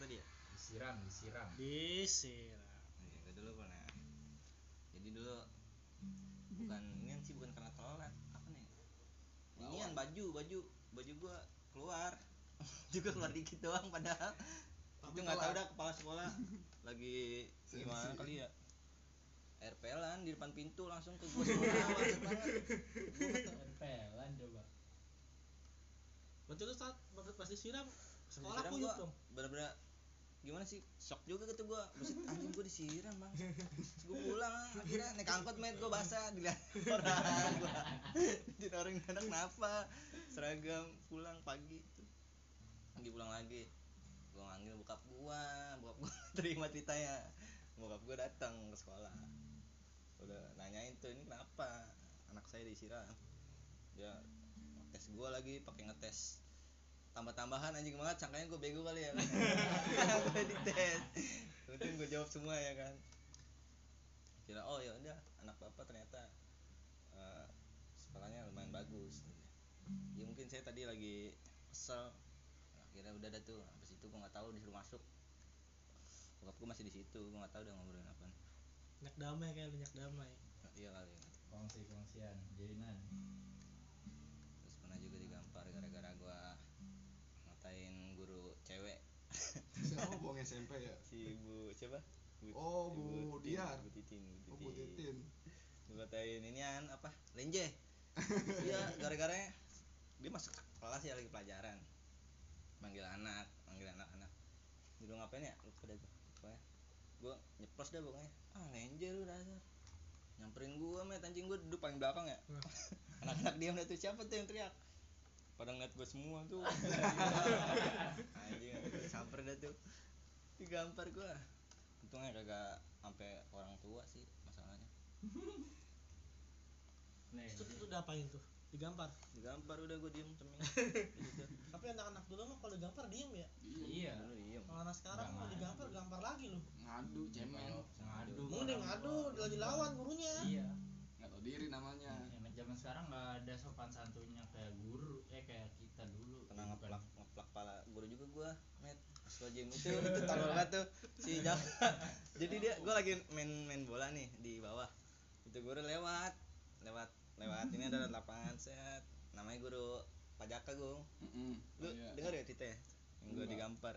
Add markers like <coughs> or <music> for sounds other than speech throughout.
tadi ya? Disiram disiram. Disiram. Gue dulu pernah. Jadi dulu bukan ini sih bukan karena telat, apa nih? Inian baju, baju, baju gua keluar. <laughs> Juga keluar dikit doang padahal. Tapi itu nggak tahu dah kepala sekolah. Lagi gimana Sensi. kali ya. Air pelan di depan pintu langsung ke gua sekolah <laughs> pelan coba. Berarti lu saat waktu pas disiram sekolah kuyup dong? bener-bener gimana sih? Shock juga gitu gua. Buset, anjing gua disiram bang. Gua pulang akhirnya naik angkot met. Gua basah dilihat <laughs> orang gua. Di orang anak kenapa? Seragam pulang pagi. Itu lagi pulang lagi. Gua manggil bokap gua. Bokap gua <laughs> terima ceritanya. Bokap gua datang ke sekolah. Udah nanyain tuh ini kenapa? Anak saya disiram. Dia tes gua lagi pakai ngetes tambah-tambahan anjing banget sangkanya gue bego kali ya. <laughs> Gue dites untung gue jawab semua ya kan. Kira oh ya udah anak bapak ternyata eh, sekolahnya lumayan bagus. Ya mungkin saya tadi lagi kesel. Akhirnya udah dah tuh habis itu gue nggak tahu disuruh masuk. Bokap gue masih di situ gue nggak tahu udah ngobrolin apa. Nyak damai kayak lu nyak damai. Iya kali. Kongsi kongsian jadinan. Terus pernah juga digampar gara-gara gue ngatain guru cewek Siapa bohong SMP ya? si ibu siapa Bu- Oh, Bu Titin, Diar. Bu Titin, Bu Oh, Bu Titin. Inian apa? Lenje. Iya, gara-gara dia masuk kelas ya lagi pelajaran. Manggil anak, manggil anak-anak. Dulu ngapain ya? Lupa deh gua. Pokoknya gua nyeplos dah pokoknya. Ah, lenje lu dasar. Nyamperin gua, met anjing gua duduk paling belakang ya. <laughs> Anak-anak diam dah tuh siapa tuh yang teriak? Pada ngeliat gua semua tuh. <laughs> anjing, samper dah tuh. Digampar gua. Untungnya kagak sampai orang tua sih masalahnya. nih itu tuh udah apain tuh? Digampar? Digampar udah gue diem ceming <laughs> gitu. Tapi anak-anak dulu mah kalau digampar diem ya? Iya. Dulu diem. Kalau anak sekarang main. digampar gampar lagi lu. Ngadu, cemen. Ngadu. Mau dia ngadu. lagi lawan gurunya. Iya. Nggak tahu diri namanya. Zaman sekarang nggak ada sopan santunnya kayak guru, eh kayak kita dulu. pernah Bukan. ngeplak ngeplak pala guru juga gua met. Pas gym itu itu tahu banget tuh si Jaka <laughs> jadi dia gua lagi main main bola nih di bawah. Itu guru lewat lewat lewat. Ini ada lapangan set. Namanya guru Pajaka gung. Lu Oh, iya. denger ya Tite? Yang gua digampar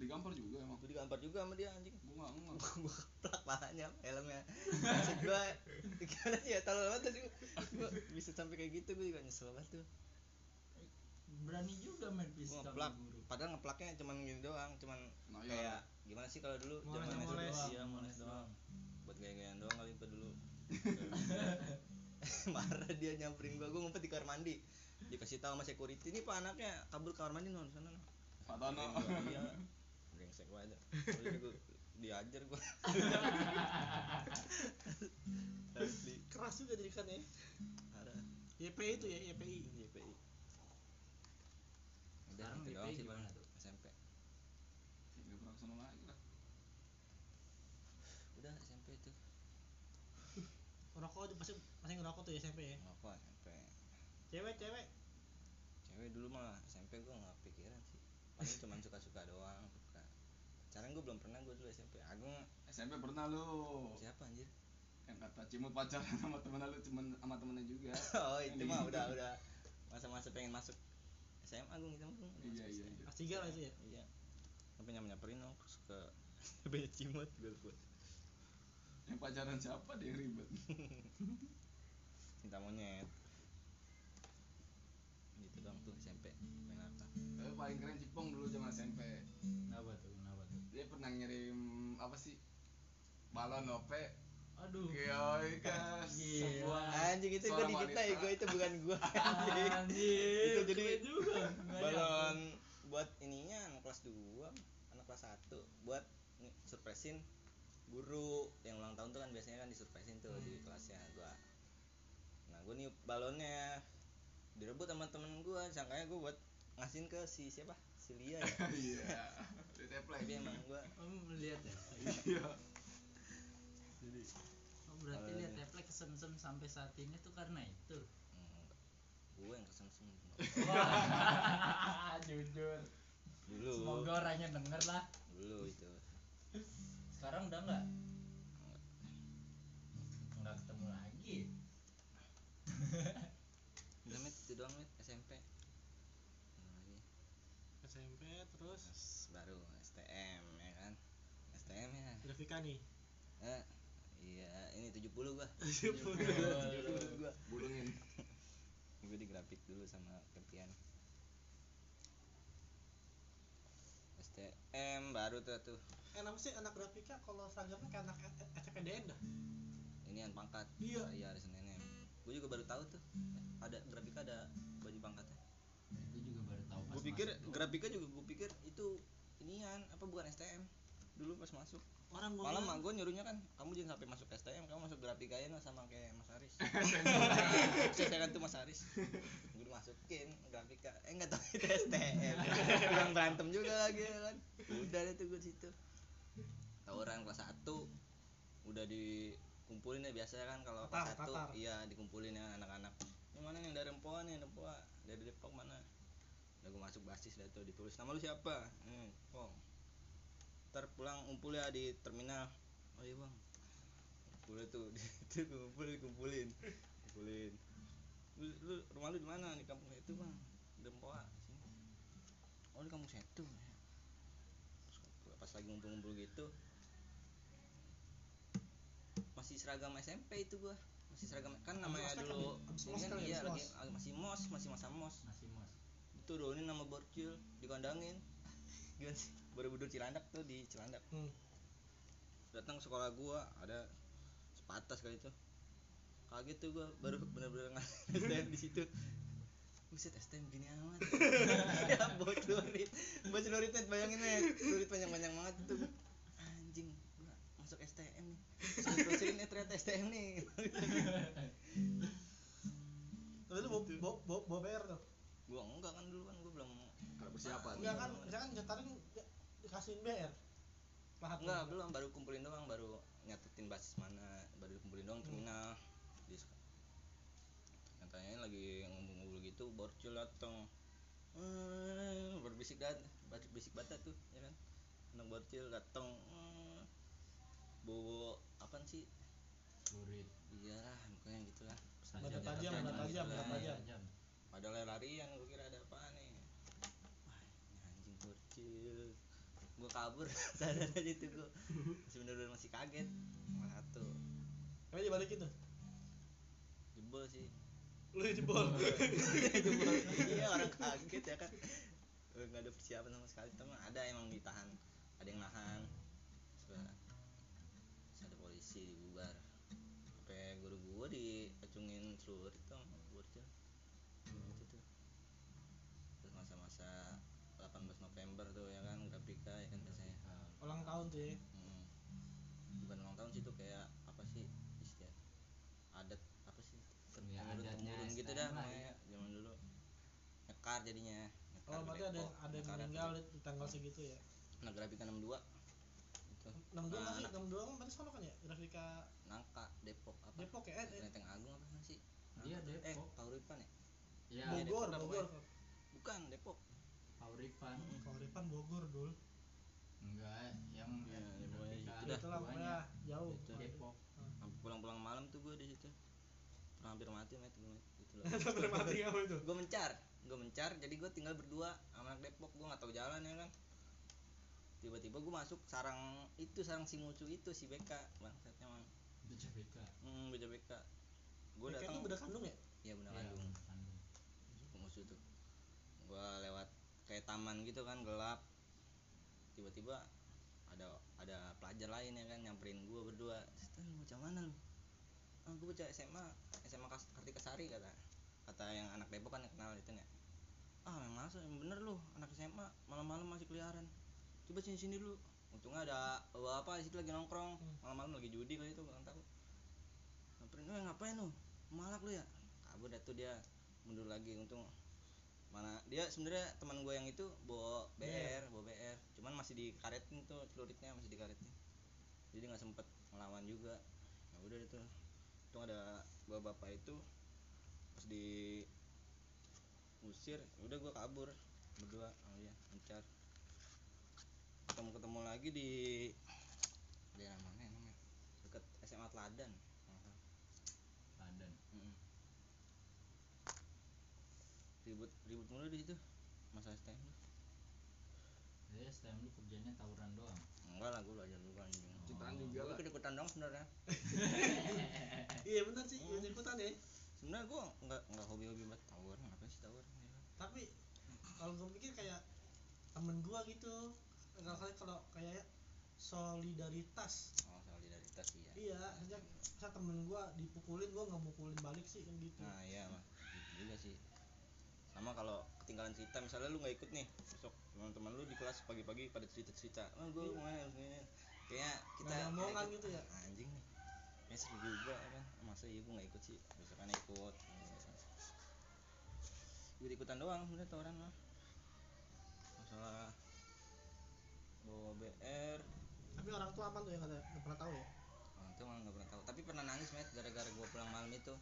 Digampar juga emang. gua digampar juga sama dia anjing. Gua nggak nggak. gua keplak palanya helmnya. Maksud gua gimana sih ya tahu banget tadi gua bisa sampai kayak gitu gua juga nyesel banget tuh. Berani juga main pistol ngeplak. guru. padahal ngeplaknya cuman gini doang cuman Nah, iya. kayak gimana sih kalau dulu? Zaman moles. SD doang, iya moles doang. Buat gaya-gayaan doang kali itu dulu. <laughs> Marah dia nyamperin gua. Gua ngumpet di kamar mandi. Dikasih tahu sama security ini pak anaknya kabur kamar mandi non sana. Nyamperin gua, iya brengsek banget. <laughs> Udah gua diajar gua. <laughs> Asli keras juga didikannya parah. YPI itu ya YPI YPI udah Sekarang itu doang YPI sih paling tuh? SMP Nggak pernah ke sana lagi lah. udah SMP itu. Rokok aja pasti masih ngerokok tuh ya. SMP ya apa SMP cewek cewek. Cewek dulu mah SMP gue nggak pikiran sih. Paling cuma suka-suka doang. suka pacaran gue belum pernah gue dulu SMP Agung SMP pernah lu. siapa anjir? Yang kata Cimut pacaran sama temen lu cuman sama temennya juga. <laughs> oh itu mah udah udah. Masa-masa pengen masuk SMA Agung itu Agung. Iya iya iya. kelas tiga lah itu ya? Iya. Sampai nyampe nyamperin dong terus ke <laughs> banyak cimut gue buat. Yang pacaran siapa dia ribet. <laughs> cinta monyet. Gitu dong tuh SMP main apa? Tapi paling keren Cipong dulu zaman SMP. Kenapa tuh? Dia pernah ngirim apa sih? Balon OP Aduh. Yoi Gila. sebuah anjing itu gue dicita ya gue itu bukan gue <laughs> Anjir. itu jadi juga. Balon buat ininya anak kelas 2 anak kelas 1 buat nih, surpresin guru yang ulang tahun tuh kan biasanya kan disurpresin tuh di kelasnya gua nah gue niup balonnya direbut sama temen gua sangkanya gua buat ngasihin ke si siapa si Lia ya <laughs> Iya. Di teplek. tapi emang gua. Om melihat ya. Iya. jadi Oh, berarti lihat teplek kesemsem sampai saat ini tuh karena itu. enggak gue yang kesemsem <laughs> jujur. dulu Semoga Semoga orangnya denger lah. dulu itu Sekarang udah enggak? Enggak ketemu lagi. udah met itu doang met SMP Apa lagi SMP terus? Terus baru STM ya kan? STM ya. Grafika nih? Eh, iya ini 70 gua. <laughs> 70. 70 gua. Bulungin. <laughs> Gue di grafik dulu sama Kepian STM baru tuh tuh. Eh nama sih anak grafika kalau seragamnya kayak anak SPDN dah. Inian pangkat. Iya. iya ada SNM gue juga baru tahu tuh. Ada grafika ada baju pangkatnya gue pikir masuk. grafika juga gue pikir itu inian apa bukan STM dulu pas masuk. Orang gua mak gue nyuruhnya kan kamu jangan sampai masuk STM kamu masuk grafika aja nah, sama kayak Mas Aris <laughs> saya kan tuh Mas Aris gue dimasukin grafika eh nggak tahu itu STM bilang berantem juga lagi ya kan. Udah deh tuh gue situ. Tawuran kelas 1 udah dikumpulin ya biasa kan kalau kelas Tatar, 1 tatar. iya dikumpulin ya anak-anak. Yang mana nih yang dari Rempoa nih Rempoa dari Depok mana udah gue masuk basis dah tuh ditulis. Nama lu siapa? Hmm, Pong ntar pulang ngumpul ya di terminal. Oh iya bang ngumpul tuh <laughs> di itu ngumpul dikumpulin. Kumpulin. Lu, lu rumah lu di mana? Di kampung itu bang Dempoa sini. Oh di kampung Setu pas lagi ngumpul-ngumpul gitu. Masih seragam SMP itu gua. Masih seragam kan namanya kan dulu kan kali, iya lagi masih mos masih masa mos. Masih mos. Turunin nama borcil dikandangin gimana sih? Borobudur Cilandak tuh di Cilandak. Hmm. datang sekolah gua ada sepatas kali itu kaget tuh gua baru bener-bener ngasih <laughs> STM di situ. Buset STM gini amat. <laughs> Ya buat celurit Buat celurit net bayangin net Celurit panjang-panjang banget tuh. Anjing masuk STM nih. Terusin nih ternyata STM nih persiapan enggak kan misalkan nyetarin dikasihin BR Lahat Enggak, belum baru kumpulin doang, baru nyatetin basis mana, baru kumpulin doang terminal. Di Katanya lagi ngumpul-ngumpul gitu, borcil dateng. Eh, berbisik dan berbisik bata tuh, ya kan. Anak borcil dateng. Eh, bawa apaan sih? Lurit. Iyalah, pokoknya gitulah. Tajam, tajam, tajam, tajam. Padahal larian, gua kira ada apa ini borcil. Gua kabur, <laughs> sadar aja tuh gua. Masih bener-bener masih kaget. Malah satu. Kayaknya dibalikin tuh? Jebol sih. Lu jebol? <laughs> Jebol. <laughs> Iya orang kaget ya kan nggak ada persiapan sama sekali. Teman ada emang ditahan. Ada yang nahan. Terus ada polisi dibubar. Sampai guru gua diacungin seluruh itu sama bocil itu tuh. Terus masa-masa 18 November tuh ya kan grafika ya kan biasanya. Ulang tahun tuh ya Hmm. bukan ulang tahun sih itu kayak apa sih istilah adat apa sih Ya, temurun gitu dah namanya zaman dulu. Nyekar jadinya nyekar oh berarti ada ada yang meninggal Depok. di, di tanggal segitu ya? Nah grafika 62 itu. 62 Nah, masih? Anak 62 kan berarti sama kan ya grafika? Nangka Depok apa? Depok ya eh, eh, Lenteng Agung apa sih? Dia eh Depok. Kauripan ya? Ya, Iya, Bogor Depok, Bogor. Bukan Depok Pauripan. Kauripan Bogor dul Enggak, yang Iya, eh, ya, pokoknya gitu dah. itulah duanya. pokoknya jauh Itu. Depok. sampai pulang-pulang malam tuh gue di situ Pernah hampir mati met gue met gitu loh <laughs> sampai mati apa itu gue mencar gue mencar jadi gue tinggal berdua sama anak Depok gue nggak tahu jalan ya kan tiba-tiba gue masuk sarang itu sarang si musuh itu si BK bangsatnya mang BCBK. hmm BK BK gue datang itu beda kandung ya ya benar Iya, Bandung Bandung. musuh tuh gue lewat kayak taman gitu kan gelap. Tiba-tiba ada ada pelajar lain ya kan nyamperin gue berdua. Stan lu bocah mana lu? Ah gue bocah SMA SMA Kas- Kartikasari kata kata yang anak Depok kan yang kenal itu ya ah yang masa yang bener lu anak SMA malam-malam masih keliaran. Coba sini sini dulu. Untungnya ada bapak di situ lagi nongkrong. Hmm. malam-malam lagi judi kali itu kurang tahu. Nyamperin lu ngapain lu? Malak lu ya? Kabur dah tuh dia mundur lagi. Untung mana dia sebenarnya teman gue yang itu bawa BR bawa BR cuman masih dikaretin tuh celuritnya masih dikaretin. Jadi nggak sempet ngelawan juga. Ya udah itu itu ada bapak bapak itu pas di usir ya udah gue kabur. Berdua sama dia mencar ketemu ketemu lagi di daerah mana ya namanya? Deket SMA Teladan ribut ribut mulu di situ masa STM lu. Jadi STM lu kerjanya tawuran doang. Enggak lah gue belajar dulu anjing Oh. juga gue lah. ikut ikutan dong sebenarnya. <laughs> Iya bener sih ikut ikutan ya. Sebenarnya gue nggak nggak hobi hobi banget tawuran apa sih tawuran ya kan? tapi kalau gue pikir kayak temen gua gitu kalau kali kalau kayak solidaritas. Oh solidaritas sih ya iya sejak saya temen gua dipukulin gua nggak mukulin balik sih kan gitu. Nah iya mah. Gitu juga sih sama kalau ketinggalan cerita misalnya lu nggak ikut nih besok teman-teman lu di kelas pagi-pagi pada cerita-cerita. Oh gue Iya. main harus ini kayak kita Nggak ada nggak omongan ikut. gitu ya? Ah, anjing nih. Ya seru juga ya kan masa iya gue nggak ikut sih? Besokannya ikut ikut ikutan doang sebenarnya tawuran mah. Masalah bawa BR tapi orang tua apa tuh yang nggak pernah tahu ya? Orang tua malah nggak pernah tahu. Tapi pernah nangis met gara-gara gue pulang malam itu.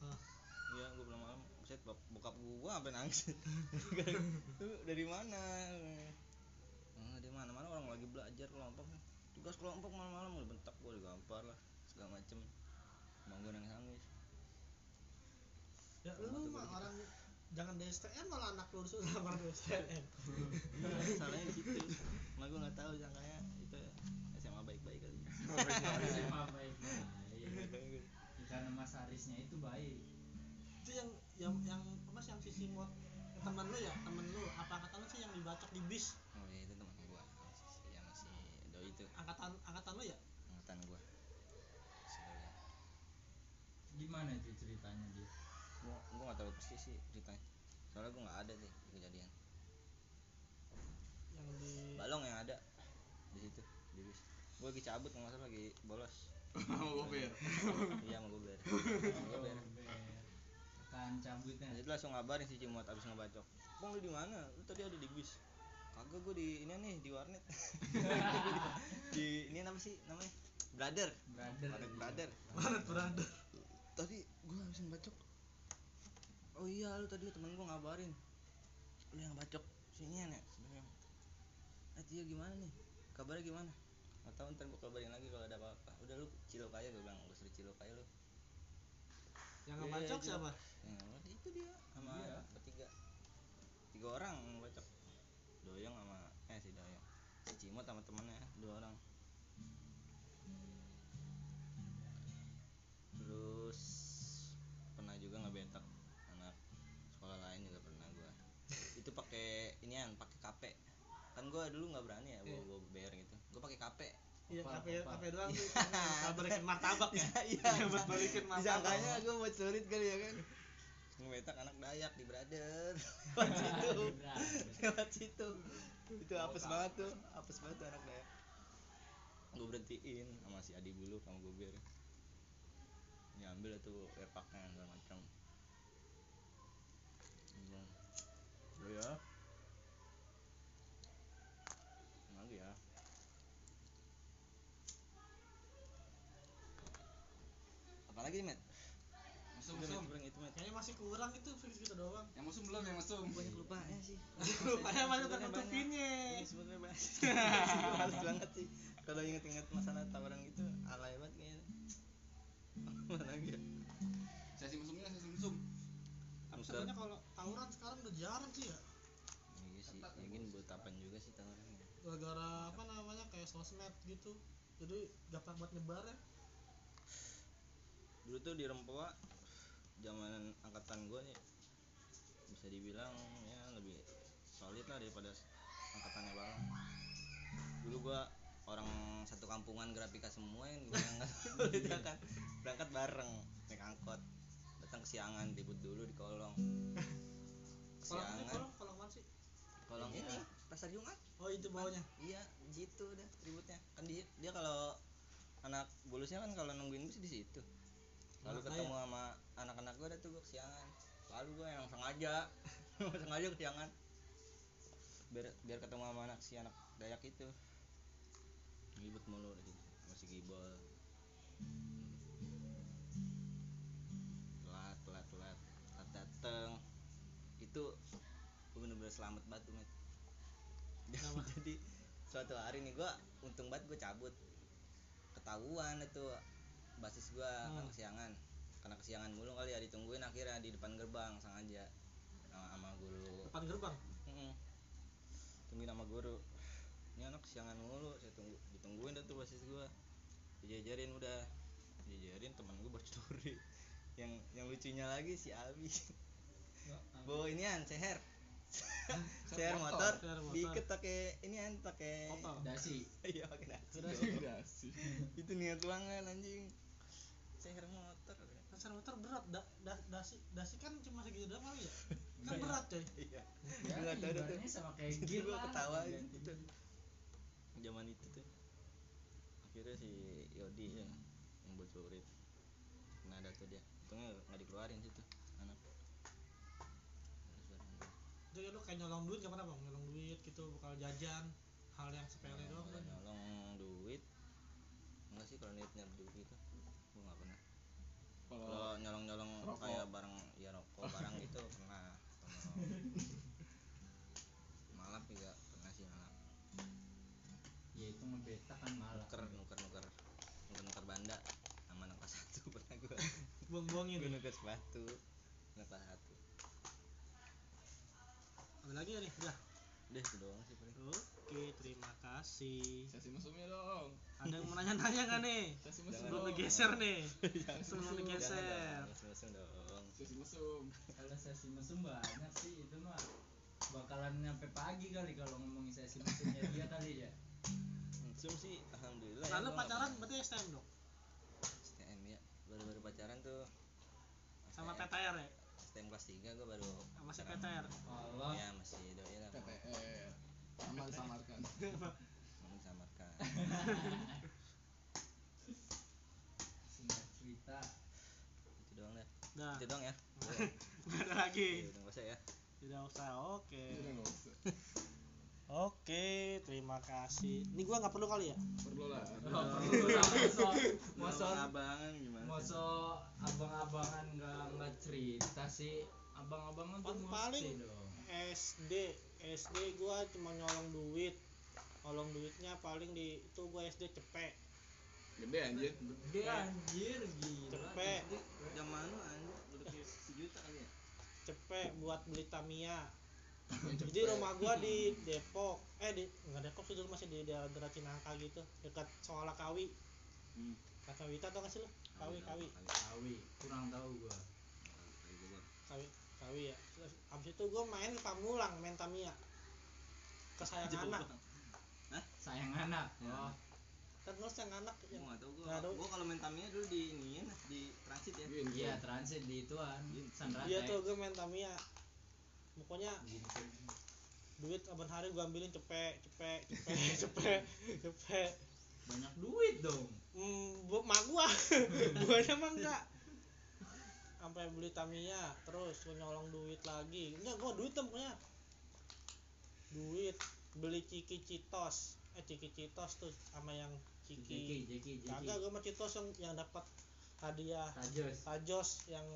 Ah. iya gue pulang malam Buset, bok- bokap gue sampai nangis? <laughs> Dari mana? Oh, dari mana mana orang lagi belajar kelompok. Tugas kelompok malam-malam udah bentak gue digampar lah segala macem. Emang gue nangis nangis. Ya Sama lu mah gua orang jangan di STM malah anak lu <laughs> disuruh lamar di STM salahnya di situ. Emang gue nggak tahu sangkanya itu SMA baik-baik kali. SMA baik baik karena Mas Arisnya itu baik. Itu yang yang yang mas yang sisi mod teman lu ya? Temen lu apa angkatan lu sih yang dibacok di bis? Oh iya itu teman gue yang masih doi itu. Angkatan angkatan lu ya? Angkatan gue gimana itu ceritanya dia gue gue nggak tahu persis sih ceritanya. Soalnya gue nggak ada deh di kejadian. Yang di balong yang ada di situ di bis. Gue lagi cabut nggak salah lagi bolos. <laughs> Mau gue iya mau gue ber. Gue ber. Kan cabutnya Nah, itu langsung ngabarin si Cimot abis ngebacok. Bang lu di mana? Lu tadi ada di bis. Kagak gue di ini nih di warnet. <laughs> Di ini apa sih namanya? Brother brother warnet brother mana brother tadi gue habis ngebacok. Oh iya lu tadi temen gue ngabarin. Lu yang bacok sini ya sebenarnya eh Tio gimana nih? Kabarnya gimana? Nggak tahu ntar gue kabarin lagi kalau ada apa-apa. Udah lu cilok aja gue bilang. Gue suruh cilok aja lu yang Iya, ngebacok iya, siapa? Yang ngebacok itu dia. Sama Iya. bertiga tiga orang yang ngebacok. Doyong sama eh si doyong. Si cimot sama temennya dua orang. Terus pernah juga ngebetak anak sekolah lain juga pernah gua. Itu pakai inian pakai KP kan gua dulu nggak berani ya bawa bawa BR gitu. Gua pakai KP iya kafe kafe doang tuh. Kabar balikin martabak ya? Iya buat balikin martabak. disangkanya gua buat sulit kali ya kan. Ngebetak anak Dayak di brother <laughs> lewat situ. Lewat situ. Itu apes banget tuh. Apes banget tuh anak Dayak. Gue berhentiin sama si Adi Bulu sama Gober diambil tuh airpacknya segala macam. Bilang, "Udah ya lagi ya apalagi nih met Mesum, mesum. kayaknya masih kurang itu fix gitu doang Yang mesum belum, yang mesum. banyak lupanya sih rupanya masih Sebenarnya tertutupinnya Ini sebenarnya banyak. Males banget sih. Kalau inget-inget masalah tawaran gitu, alay banget kayaknya. Mana lagi ya? Sesi mesumnya sesi mesum. tapi Musa. sebenarnya kalau tawuran sekarang udah jarang sih ya Iya sih, mungkin buat apaan juga sih tawarannya. gara-gara apa namanya kayak sosmed gitu jadi gampang buat nyebar ya Dulu tuh di Rempoa, zaman angkatan gue nih, bisa dibilang ya lebih solid lah daripada angkatannya bang. Dulu gua orang satu kampungan grafika semua yang solid ya <laughs> kan. Berangkat bareng naik angkot. Datang kesiangan ribut dulu di kolong. Kesiangan kalau kalau mana sih? Kolong ini pasar Jumat. Oh itu bawahnya. iya di situ udah ributnya. Kan dia dia kalau anak bulusnya kan kalau nungguin bis di situ lalu Anak ketemu sama anak-anak gue ada tuh gue kesiangan. Lalu gue yang sengaja. <laughs> Sengaja kesiangan. Biar biar ketemu sama anak si anak dayak itu. Ribut mulu di situ masih gibol telat telat telat. Telat dateng. Itu gue bener-bener selamat met Kenapa? <laughs> jadi suatu hari nih gua untung banget gua cabut. Ketahuan itu basis gua Hmm. kesiangan. Karena kesiangan mulu kali ya ditungguin akhirnya di depan gerbang sengaja. Sama, sama guru. Depan gerbang? Mm-mm. tungguin sama guru. Ini anak kesiangan mulu saya tunggu ditungguin dah tuh basis gua. Dijajarin udah. Dijajarin teman gua bercuri <laughs> yang yang lucunya lagi si Albi. Bawa inian seher seher motor, motor. diikat pakai inian pakai Kopel. dasi. Iya pakai dasi. Dasi. Udah sih. itu niat banget anjing. Seher motor. Dasar motor berat da, da, dasi. Dasi kan cuma segitu doang kali ya? Kan berat coy. Iya. Ya tahu dah tuh. sama kayak Itu gear gua ketawa gitu. zaman itu tuh. Akhirnya si Yodi ya yang bocorin nah ada tuh dia. Untungnya nggak dikeluarin situ jadi lu kayak nyolong duit gak pernah bang? Nyolong duit gitu bakal jajan hal yang sepele doang kan? nyolong duit enggak sih kalau niatnya duit gitu gua nggak pernah. Kalau nyolong nyolong kayak barang ya rokok barang gitu <laughs> pernah. Malap juga pernah sih malap ya itu ngebeta kan malah nuker nuker nuker. Nuker nuker banda. Sama anak kelas satu pernah gua. <laughs> Buang-buangin. Gue nuker sepatu. Anak kelas satu ada lagi nih? Udah. Udah itu doang sih paling. Oke terima kasih. Sesi mesumnya dong. ada yang mau nanya-nanya gak nih? Sesi mesum. sebelum digeser nih. Sesi sebelum mesum. digeser langsung dong. Sesi mesum. kalau sesi mesum banyak sih itu mah bakalan nyampe pagi kali kalau ngomongin sesi mesumnya dia kali ya. Zoom sih alhamdulillah lalu gua nggak pacaran berarti STM dong? STM ya baru-baru pacaran tuh. Sama. PTR ya STM kelas 3 gue baru masih. PTR Allah. Ya masih doi lah. PTR. Sama disamarkan. <laughs> mau disamarkan singkat cerita. Itu doang deh. Udah itu doang ya? <laughs> Nggak ada lagi. Udah nggak usah ya? Tidak usah oke. Udah nggak usah. Oke terima kasih. Ini gua nggak perlu kali ya? Perlu lah. Oh, perlu. masa masa abangan gimana masa abang-abangan nggak nggak cerita sih? Abang-abangan tuh Paling- mesti paling- dong. SD SD gua cuma nyolong duit. Nyolong duitnya paling di itu gua SD cepet Gede anjir. gede anjir. Gila. Cepet. zaman lu anjir. Udah kayak sejuta kali ya? Cepet buat beli Tamiya jadi rumah gua di Depok. Eh di nggak Depok sih dulu masih di daerah daerah Cinangka gitu. Dekat Soala Kawi. Hmm. Kakawita tau gak sih lu? Kawi Kawi. Kawi. Kurang tahu gua. Kawi Kawi ya. Terus abis itu gua main ke Pamulang main Tamiya. Kesayangan anak. Sayang anak? Ya. oh kan lu sayang anak Gua yang nggak tahu gua. Nggak. Gua kalau main Tamiya dulu di iniin di transit ya. Iya transit di ituan Iya, Sanrate iya tuh gua main Tamiya pokoknya duit abang hari gua ambilin cepet cepet cepet. <laughs> Cepet. Cepet. Banyak duit dong. Hmm bu mak gua. <laughs> Gua aja mah enggak. Sampai beli Tamiya terus gua nyolong duit lagi. Enggak gua duit tuh pokoknya. Duit beli ciki citos. Eh ciki citos tuh sama yang ciki. Kagak gua mah citos yang yang dapat hadiah. Tajos. Tajos yang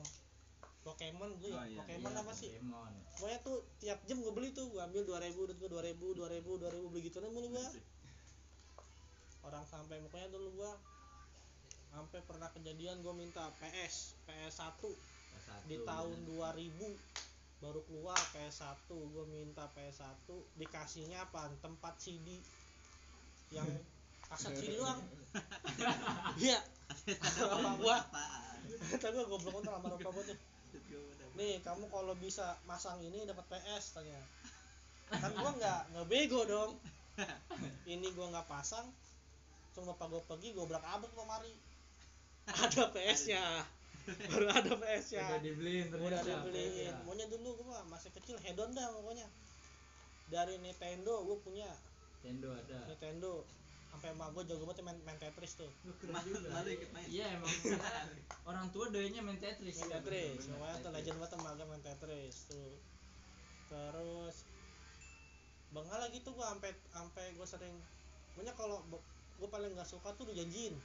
Pokemon ya Oh, iya, Pokemon Iya, apa sih? Pokemon. Pokoknya tuh tiap jam gue beli tuh gue ambil 2000 duit gue 2000 2000 2000 beli gitu mulu gua. Orang sampai pokoknya dulu gua sampai pernah kejadian gue minta PS PS1 Kelas di satu, tahun bener. 2000 baru keluar PS1 gue minta PS1 dikasihnya apa tempat CD yang kaset CD <laughs> doang. Iya. <laughs> Bapak gua. Tapi gua goblok banget sama gua tuh nih kamu kalau bisa masang ini dapat PS tanya. Kan gua nggak nggak bego dong. Ini gua nggak pasang cuma bapak gua pergi gua belak abut kemari. Ada PS nya baru ada PS nya udah dibeliin udah dibeliin. Pokoknya dulu gua mah masih kecil hedon dah pokoknya. Dari Nintendo gua punya. Nintendo ada. Nintendo sampai emak gua jago banget main, main Tetris tuh Malu malu ikut main. iya emang <laughs> orang tua doyanya main Tetris main Tetris pokoknya tuh Tetris. legend banget emak main Tetris tuh terus bengal lagi tuh gua sampai sampai gua sering pokoknya kalau gua paling nggak suka tuh dijanjiin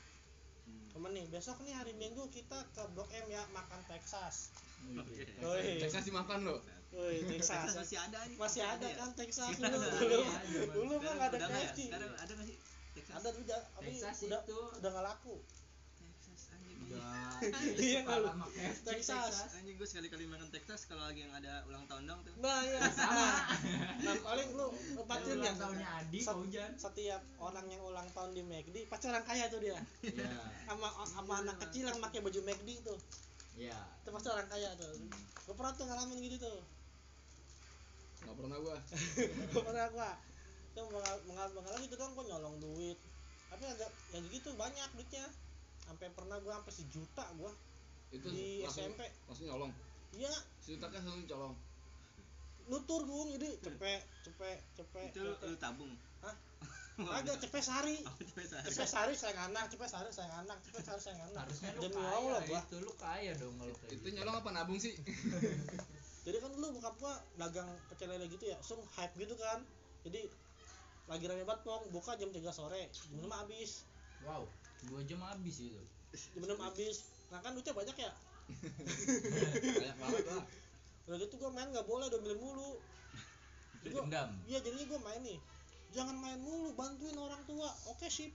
Hmm. temen nih besok nih hari minggu kita ke blok M ya makan Texas Wih, Oke. Woi. Texas dimakan lo. Woi, Texas. masih ada nih Masih ada kan Texas dulu. ada, Dulu, mah nggak ada nggak ya? KFC. sekarang ada nggak sih Texas Ada juga, tapi Texas udah itu udah nggak laku. Texas anjing Udah. <laughs> Iya, kalau KFC Texas. anjing gue sekali-kali makan Texas kalau lagi yang ada ulang tahun dong tuh Nah, iya. Sama. Nah, paling lu pacar Ulang ya. tahunnya Adi, Sat- Hujan. Setiap orang yang ulang tahun di McD, pasti orang kaya tuh dia. Iya. Sama sama anak kecil yang pakai baju McD tuh. Iya. Itu pasti orang kaya tuh. Gue pernah tuh ngalamin gitu tuh. nggak pernah gua <laughs> Gue pernah gua. Mengal- mengalami gitu dong, gua nyolong duit. Tapi ada yang gitu banyak duitnya. Sampai pernah gua sampai sejuta gua itu di langsung, SMP. langsung nyolong? Iya, ceritanya langsung colong nutur gung jadi cepet cepet cepet itu lu, lu tabung? Hah? <laughs> agak cepet sehari. Oh cepet sehari. Cepet sehari sayang anak. Cepet sehari sayang anak. Cepet sehari sayang anak. Harusnya lu demi kaya allah gua. itu lu kaya dong kalau kayak itu gitu. nyolong apa nabung sih? <laughs> Jadi kan dulu bokap gua dagang pecel lele gitu ya. Langsung hype gitu kan. Jadi lagi rame banget pong. Buka jam 3 sore. Jam 5 habis. Wow, dua jam habis itu. jam 6 habis. Nah kan duitnya banyak ya? Banyak banget lah. Udah gitu gua main nggak boleh domilin mulu. Jadi gua- Dendam. iya jadinya gua main nih. Jangan main mulu bantuin orang tua. Oke sip.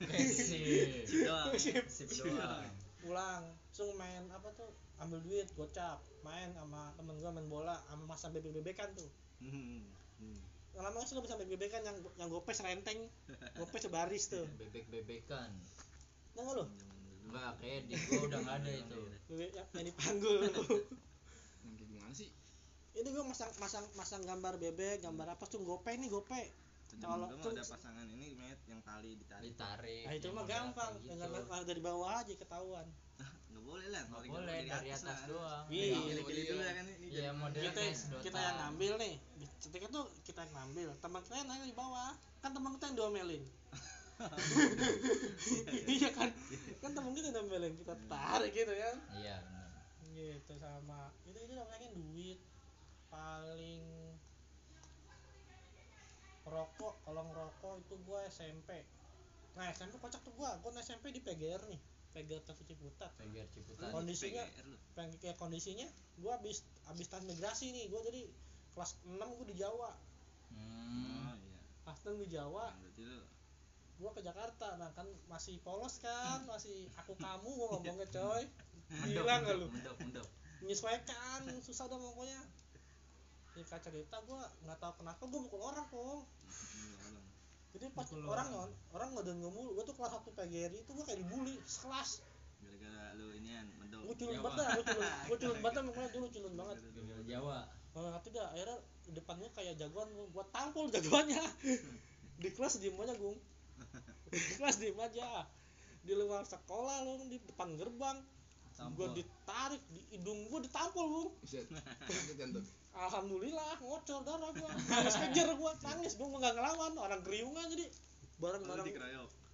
Oke, sip. Sip doang. Sip. Sip doang. pulang. Langsung main apa tuh ambil duit gocap main sama temen gua main bola sama masa bebek bebekan tuh Hmm. Hmm. lama sih lo bisa main bebekan yang yang gopes renteng gopes sebaris tuh <laughs> Bebek-bebekan. Nah nggak lo dulu. Enggak, kayak di gua udah nggak ada itu. <laughs> bebek yang, yang dipanggul gimana sih ini gua masang masang masang gambar bebek gambar apa tuh gope nih gope Kalau tuh- ada pasangan ini met yang tali ditarik Ditarik. nah itu mah gampang dengan gitu. lari dari bawah aja ketahuan <laughs> nggak boleh lah Nggak boleh dari atas lah. doang. Iya. Iya. kiri-kiri dulu ya kan ini Iya, jadi- model kita kita yang ngambil nih. Ketika itu kita yang ngambil teman kita yang nanya di bawah. Kan teman kita yang diomelin. <laughs> Iya kan? Kan teman kita yang diomelin. Kita tarik gitu ya Iya, benar. gitu sama. Itu itu namanya duit. Paling rokok kalau ngerokok itu gua SMP nah SMP kocak tuh gua. Gua SMP di PGR nih PGR Tepi Ciputat. Lu Ciputat. di kondisinya- PGR pengen kayak kondisinya gua habis habis transmigrasi nih gua jadi kelas 6 gua di Jawa. Hmm. oh iya. Kelas 6 di Jawa. Nah, berarti lu gua ke Jakarta. Nah kan masih polos kan masih aku kamu gua ngomongnya coy. Hilang gak lu? menyesuaikan susah dah pokoknya. Singkat cerita gua nggak tahu kenapa gua mukul orang kok. Jadi pas Mukul orang orang. orang nggak denger mulu gua tuh kelas satu PGRI itu gua kayak dibully sekelas. Gara-gara lu inian medok gua culun Jawa. banget dah gua culun <laughs> gua culun banget pokoknya dulu culun banget. Jawa. nggak ngerti dah akhirnya di depan gua kayak jagoan gua, gua tampol jagoannya. <laughs> Di kelas diem aja gung. <laughs> Di kelas diem aja. Di luar sekolah lu di depan gerbang gua Tampol. ditarik di hidung gua ditampol tuh. Alhamdulillah ngocor darah gua. Nangis kejar gua. Nangis gua nggak ngelawan. Orang keriungan jadi bareng bareng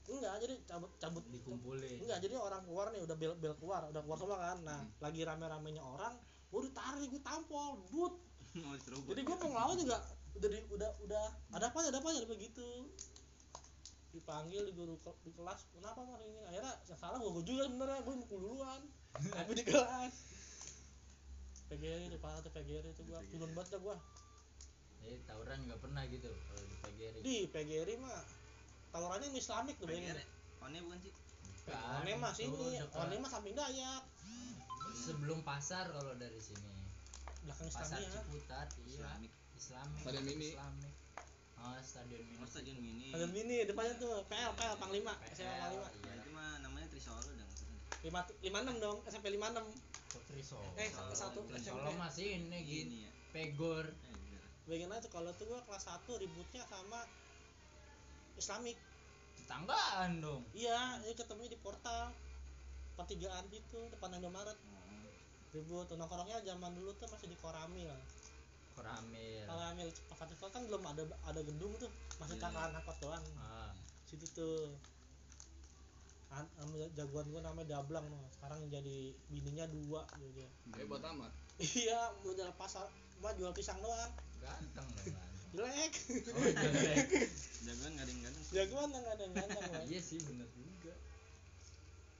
enggak jadi cabut cabut. Dikumpulin. enggak jadi orang keluar nih udah bel bel keluar udah keluar semua kan. Nah lagi rame ramenya orang gua ditarik gua tampol but. <laughs> Jadi gua mau ngelawan juga udah di, udah udah ada apa ada apa ada apa gitu. Dipanggil di guru ke- di kelas kenapa mas ini? Akhirnya yang salah gua, gua juga sebenarnya gua mukul duluan <laughs> tapi di kelas PGRI itu parah tuh PGRI itu gua turun banget dah gua Eh, tawuran nggak pernah gitu kalau di PGRI. di PGRI mah tawurannya yang Islamik tuh bayangin PGR. One bukan sih Bukan, One mah sini. One mah samping Dayak, sebelum pasar kalau dari sini. belakang Pasar Islamia. Ciputat, iya. Islamik Islamik. Stadion mini. Islamik. Oh, stadion mini. oh stadion mini Ada mini depannya tuh PL PL Panglima, SMA PL, Panglima. Iya. itu mah namanya Trisolo Lima lima enam dong, SMP lima enam. Eh, satu SMP. Solo masih ini gitu. gini ya Pegor. Bayangin aja tuh kalau tuh gua kelas 1 ributnya sama Islamik. Tetanggaan dong. Iya, ini ketemunya di portal pertigaan itu depan Indomaret oh ribut nongkrongnya zaman dulu tuh masih di Koramil Koramil. Koramil Tifel kan belum ada ada gedung tuh masih Iya. cakaran angkot doang Ah, situ tuh An- am- jagoan gua namanya Dablang tuh sekarang jadi bininya dua gitu. Dia hebat amat iya jual pasar. Mau jual pisang doang. Ganteng dong ganteng. jelek. Oh, jelek. jagoan gading-gading jagoan nggak ada yang ganteng gua Iya sih bener juga.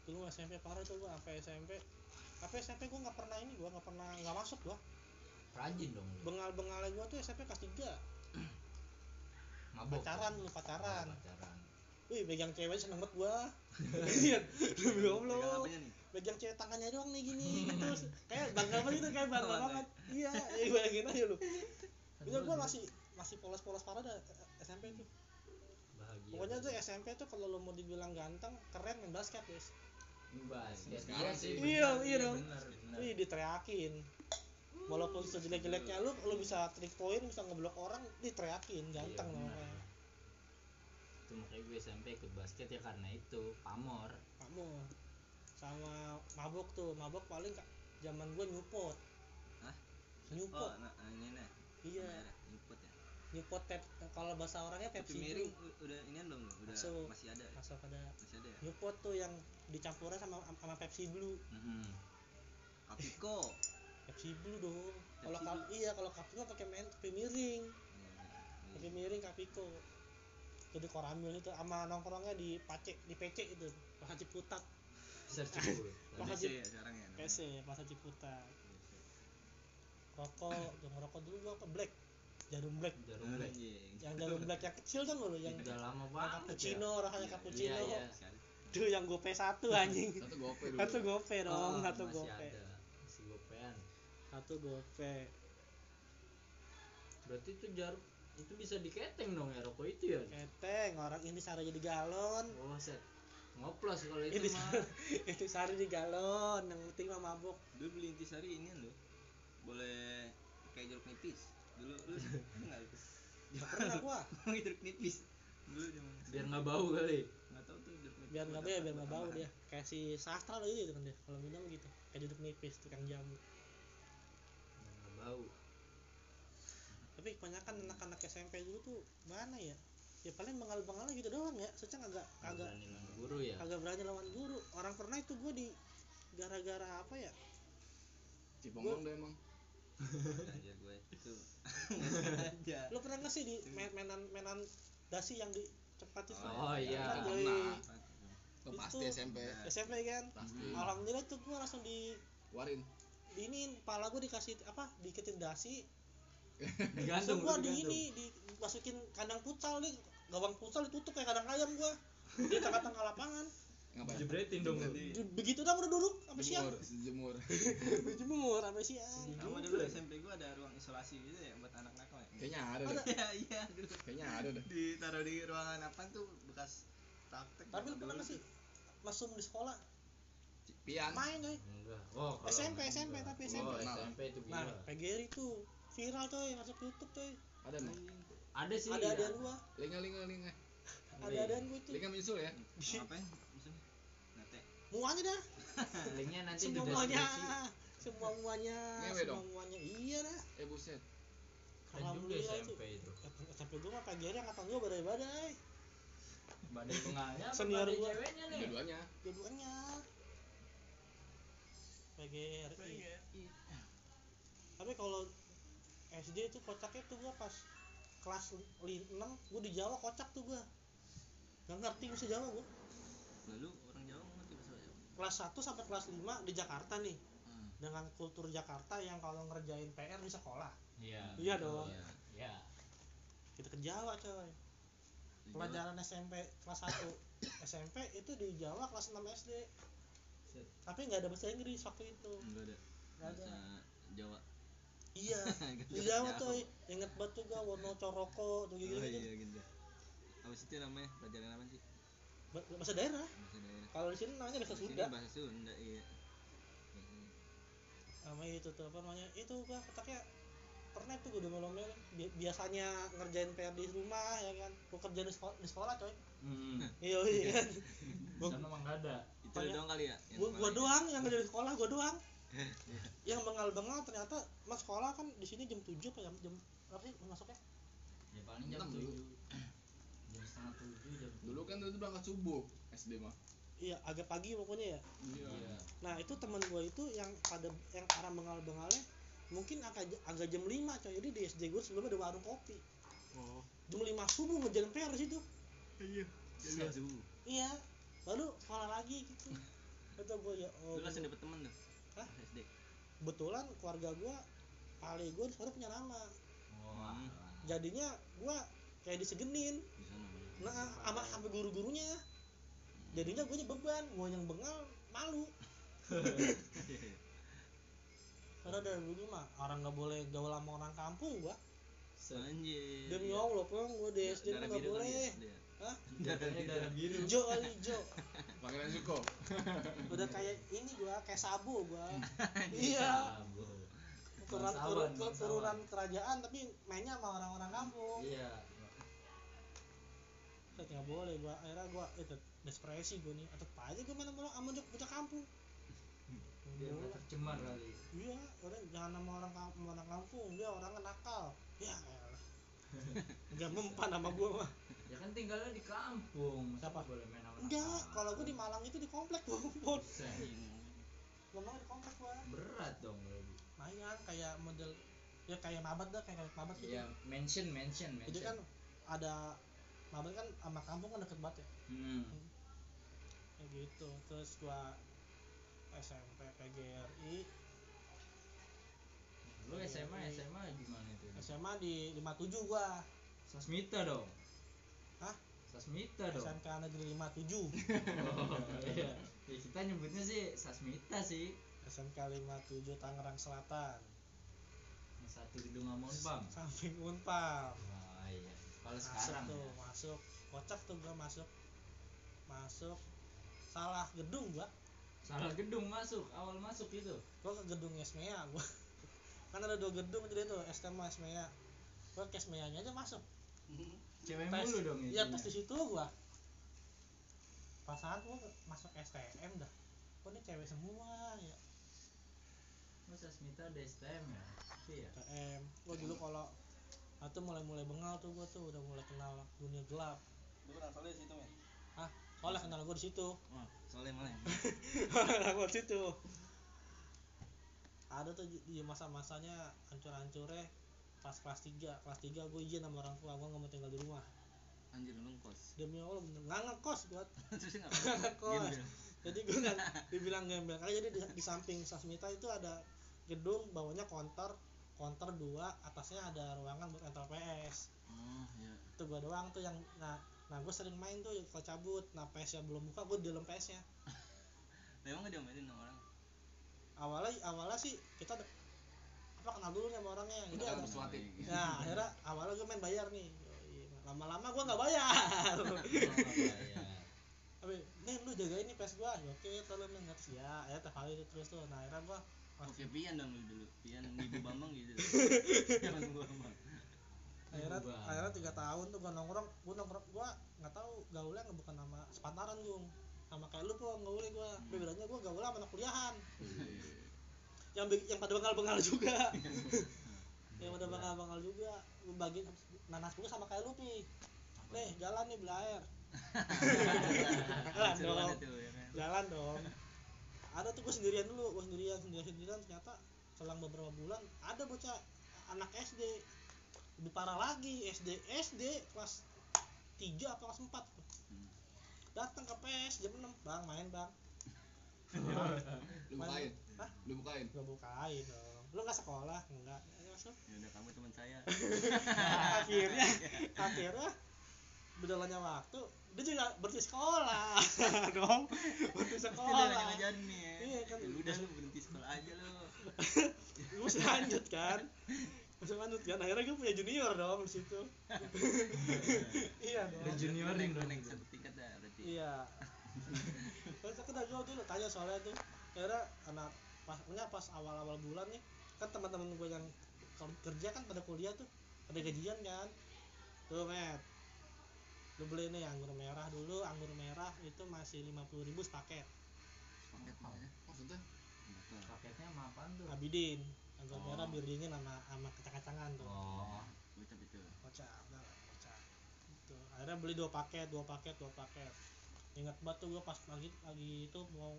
dulu SMP parah tuh gua sampai SMP sampai SMP gua nggak pernah ini gua nggak pernah nggak masuk gua. Rajin dong lu. Bengal-bengalnya gua tuh SMP kelas 3 mabok pacaran lu Oh, pacaran pacaran wih pegang cewek seneng banget gua. <laughs> Iya. Demi allah. nih? Pegang cewek tangannya doang nih gini. <laughs> Terus kayak bangga banget gitu kayak bangga banget. iya ya bayangin aja lu. Itu gua masih masih polos-polos parah dah SMP tuh. Bahagia. Pokoknya tuh SMP tuh kalau lu mau dibilang ganteng keren main basket guys. Basket Sekarang iya sih. Iya, iya dong. Wih diteriakin. Walaupun sejelek-jeleknya lu lu bisa trik point bisa ngeblok orang diteriakin ganteng Iya, loh itu makanya gue SMP ikut basket ya karena itu pamor. Kamu sama mabok tuh mabok paling zaman gua Newport Hah? Newport oh nah, nah, ini nih. Iya. Newport ya? Newport pep kalau bahasa orangnya tapi Pepsi miring udah ini belum? Udah Masuk. masih ada ya? masuk ada. Masih ada ya? Newport tuh yang dicampurin sama sama Pepsi Blue. Mhm. Kapiko <laughs> Pepsi Blue dong. Kalau iya kalau Kapiko pakai main pakai miring. Iya, pakai miring Kapiko jadi koramil itu sama nongkrongnya di Pace di PC itu. Pasar Ciputat besar cibul Masa PC Cip- ya sekarang ya. PC Pasar Ciputat rokok yang ngerokok dulu gua apa? Black. Jarum black. Jarum black. Anjing. yang jarum black yang kecil kan lo yang udah lama banget cappuccino rasanya Iya, cappuccino iya, iya. Duh yang gope satu anjing. Satu gope dulu. satu gope ya. dong Oh, satu masih gope. ada. Masih gopean. Satu gope. Berarti itu jarum itu bisa diketeng dong ya rokok itu ya? Keteng orang ini sari jadi galon. Oh set. Ngoplos kalau itu mah. itu sari di galon yang penting mah mabuk dulu beli intisari ini loh boleh kayak jeruk nipis. Dulu <laughs> lu. Nggak pernah gua. <laughs> Jeruk nipis. Dulu zaman biar nggak bau kali. Nggak tahu tuh jeruk nipis biar nggak bau ya biar nggak bau dia. Kayak si sastra loh gitu kan dia. Kalau minum gitu kayak duduk nipis tukang jamu. Nggak bau tapi kebanyakan anak-anak SMP dulu tuh mana ya ya paling bengal-bengal gitu doang ya soalnya agak agak berani lawan guru ya agak berani lawan guru orang pernah itu gue di gara-gara apa ya Cipongong deh emang. <laughs> aja gue itu <laughs> lo pernah nggak sih di main mainan mainan dasi yang di cepat itu Oh, iya. Kan, Pernah. yoi. Itu pasti. SMP. SMP kan Pasti. alhamdulillah tuh gue langsung di Warin. ini kepala gue dikasih apa diketin dasi digantung gue di ini dimasukin kandang futsal nih gawang futsal ditutup kayak kandang ayam gue di tengah-tengah lapangan. Ngapain? jebretin dong begitu dah udah duduk sampai siang. Jemur, <laughs> jemur. sampai siang. Sama dulu SMP gue ada ruang isolasi gitu ya buat anak nakal ya. Kayaknya ada Ada. deh. iya iya dulu. Kayaknya ada deh. ditaruh di ruangan apa tuh bekas praktek tapi lu pernah sih masuk di sekolah? Pian. main coy. Enggak. Oh kalau SMP, SMP, tapi oh, SMP. SMP itu nah gila. PGRI tuh viral coy masuk YouTube coy. Ada nih. ada sih. Ada ya. adaan gua Linga. Linga linga. ada adaan gua tuh Linga minsul ya. Mau ngapain maksudnya nate. Muanya dah. <laughs> Linknya nanti di semua muanya semua muanya Ngewe semua dong. muanya. Iya dah. Eh buset. juga Alhamdulillah SMP itu. SMP gua mah PGRI angkatan gua badai-badai. Badai pengalnya apa <laughs> Senior gua. ceweknya nih. Dua-duanya. dua-duanya. PGRI tapi kalau SD itu kocaknya tuh gua pas kelas 6 gua di Jawa kocak tuh gua. Nggak ngerti bahasa Jawa gua. Lalu orang Jawa ngerti bahasa Jawa? Kelas 1 sampai kelas 5 di Jakarta nih. Hmm. dengan kultur Jakarta yang kalau ngerjain PR di sekolah. Iya Iya dong. Iya. iya. Kita ke Jawa coy. Di Jawa. pelajaran SMP kelas 1 <coughs> SMP itu di Jawa kelas 6 SD Set. tapi nggak ada bahasa Inggris waktu itu. Enggak ada. Nggak ada. bahasa Jawa iya. Jawa. coy inget banget tuh gua Wono Coroko tuh gitu oh gitu iya gitu. Apa sih itu namanya? Pelajaran apa sih? Bahasa daerah. Bahasa daerah. Kalau di sini namanya bahasa Di sini Sunda. bahasa Sunda iya. Iya. namanya itu tuh apa namanya? Itu gua ketaknya pernah tuh gue udah melomel biasanya ngerjain PR di rumah ya kan? Gua kerja di sekolah, di sekolah coy. Hmm. <laughs> iya iya. <laughs> Kan Gua- sana emang nggak ada itu doang kali ya? Gua kemarin. doang yang kerja di sekolah gua doang yang bengal-bengal ternyata mas sekolah kan di sini jam 7 apa jam jam berapa sih masuknya? Ya paling jam tujuh. jam setengah tujuh jam Dulu kan itu berangkat subuh SD mah. iya agak pagi pokoknya ya. Iya. iya. Nah itu teman gua itu yang pada yang arah bengal-bengalnya mungkin agak agak jam 5 coy. Jadi di SD gua sebelumnya ada warung kopi. Oh. Jam 5 subuh ngejalan PR di situ. Iya. Jam subuh. Iya. Baru sekolah lagi gitu. <laughs> Kata gua ya oh lu langsung dapet temen tuh Hah? SD kebetulan keluarga gua pale gue sekarang punya nama. Jadinya gue kayak disegenin. Nah sama sampai guru-gurunya. Jadinya gue beban gue yang bengal malu. <laughs> Karena dari dulu mah orang nggak boleh gaul sama orang kampung gua. Anjir. Demi allah peng gua di SD nggak boleh. Hah? darah darah biru. hijau kali hijau <laughs> Panggilan Suko. udah kayak ini gua kayak sabu gua. <laughs> Iya, Bangsawan, turun, turunan kerajaan tapi mainnya sama orang-orang kampung. Iya. Set, nggak boleh gua akhirnya gua itu desperasi gua nih. Atau apa aja gua main sama sama bocah kampung. Dia udah tercemar kali. Iya orang jangan sama orang kampung orang kampung dia orangnya nakal. Ya elah. Nggak mempan sama gua mah ya kan tinggalnya di kampung. Masa Siapa? boleh main sama enggak kalau gua di Malang itu di komplek gua pun ngomong di komplek gua. Berat dong berarti lumayan kayak model ya kayak mabat dah kayak kayak mabat gitu. Ya mention mention mention jadi kan ada mabat kan sama kampung kan deket banget ya? Hmm. kayak gitu. Terus gua SMP PGRI lu SMA SMA gimana itu? SMA di 57 gua. Sasmita dong. Hah? Sasmita dong. SMK Negeri 57 <laughs> oh, iya. ya kita nyebutnya sih Sasmita sih. SMK 57 Tangerang Selatan. Yang satu gedung sama Unpam <laughs> samping Unpam. Oh iya. Kalau sekarang tuh ya. masuk. Kocak tuh gua masuk. Masuk. Salah gedung gua. Salah gedung masuk. Awal masuk itu. Gua ke gedung Esmea gua <laughs> kan ada dua gedung jadi tuh STM sama Esmea gua ke Esmeanya aja masuk. Cewek Tes. mulu dong isinya. tes di situ gua. Pasangan gua masuk STM dah. Kok ini cewek semua ya. Oh, Sasmita ada STM ya? Iya. STM gua dulu kalau atau mulai-mulai bengal tuh gua tuh udah mulai kenal dunia gelap. Lu kenal soalnya di situ men ah soalnya kenal gua di situ. Wah soalnya malah <laughs> kenal gua di situ ada tuh di- masa-masanya hancur-hancurnya pas kelas 3 kelas 3 gue izin sama orang tua gue nggak mau tinggal di rumah. Anjir lu ngkos demi allah bener. Nggak ngekos gue <laughs> terus <laughs> nggak ngekos. Jadi gue nggak <laughs> dibilang gembel. Karena jadi di, di samping Sasmita itu ada gedung bawahnya konter konter dua atasnya ada ruangan buat rental PS oh ya itu gue doang tuh yang nah nah gue sering main tuh kalau cabut. Nah PS nya belum buka gue di dalam PS nya memang gak diomelin sama orang awalnya awalnya sih kita apa kenal dulu nih sama orangnya. Kenal ada nah akhirnya awalnya gue main bayar nih. Lama-lama gue nggak bayar. <laughs> Tapi nih lu jaga ini PS gua. Ya oke tolong nih nggak ya ya tiap hari itu terus tuh. Nah akhirnya gua oke pian dong lu dulu. Pian ibu bambang gitu. <laughs> Pian ibu bambang. Akhirnya akhirnya tiga tahun tuh gua nongkrong. Gua nongkrong gua nggak tahu gaulnya nggak bukan nama sepantaran gua sama kayak lu pun gaulnya gua. Tapi bedanya gua gaulnya sama anak kuliahan. Yang be- yang pada bengal-bengal juga. <laughs> Yang pada bengal-bengal juga. Gua bagi nanas gua sama kayak lu pi. Nih jalan nih beli air. <laughs> Jalan Seru dong. ya kan? Jalan dong. <laughs> Ada tuh gue sendirian dulu gue sendirian sendirian sendirian. Ternyata selang beberapa bulan ada bocah anak SD lebih parah lagi SD SD kelas 3 apa kelas 4 Hmm. Datang ke PS jam 6 bang main bang. Lu bukain. Hah? Lu bukain. gue bukain dong. Lu nggak sekolah? Enggak ya, masuk ya udah kamu teman saya. <laughs> Akhirnya akhirnya berjalannya waktu dia juga berhenti sekolah. <laughs> Dong. Berhenti sekolah. ngajarin nih ya. Iya, kan. Ya udah lu berhenti sekolah aja lu. <laughs> Gue masih lanjut kan. Masih lanjut kan. Akhirnya gue punya junior dong di situ. Iya dong. Lu juniorin Lu dong. satu tingkat dah berarti. Iya. <laughs> Terus aku udah gue dulu tanya soalnya tuh akhirnya anak pas punya pas awal-awal bulan nih kan teman-teman gue yang ker- kerja kan pada kuliah tuh pada gajian kan. Tuh met. Lu beli nih anggur merah dulu anggur merah itu masih lima puluh ribu sepaket. Paket apa ya? Maksudnya? Paketnya sama apaan tuh? Abidin. Anggur Oh. merah bir dingin sama sama kacang-kacangan tuh. Oh. Bocap itu kocak udah gitu. Akhirnya beli dua paket dua paket dua paket. Ingat banget tuh gue pas pagi pagi itu mau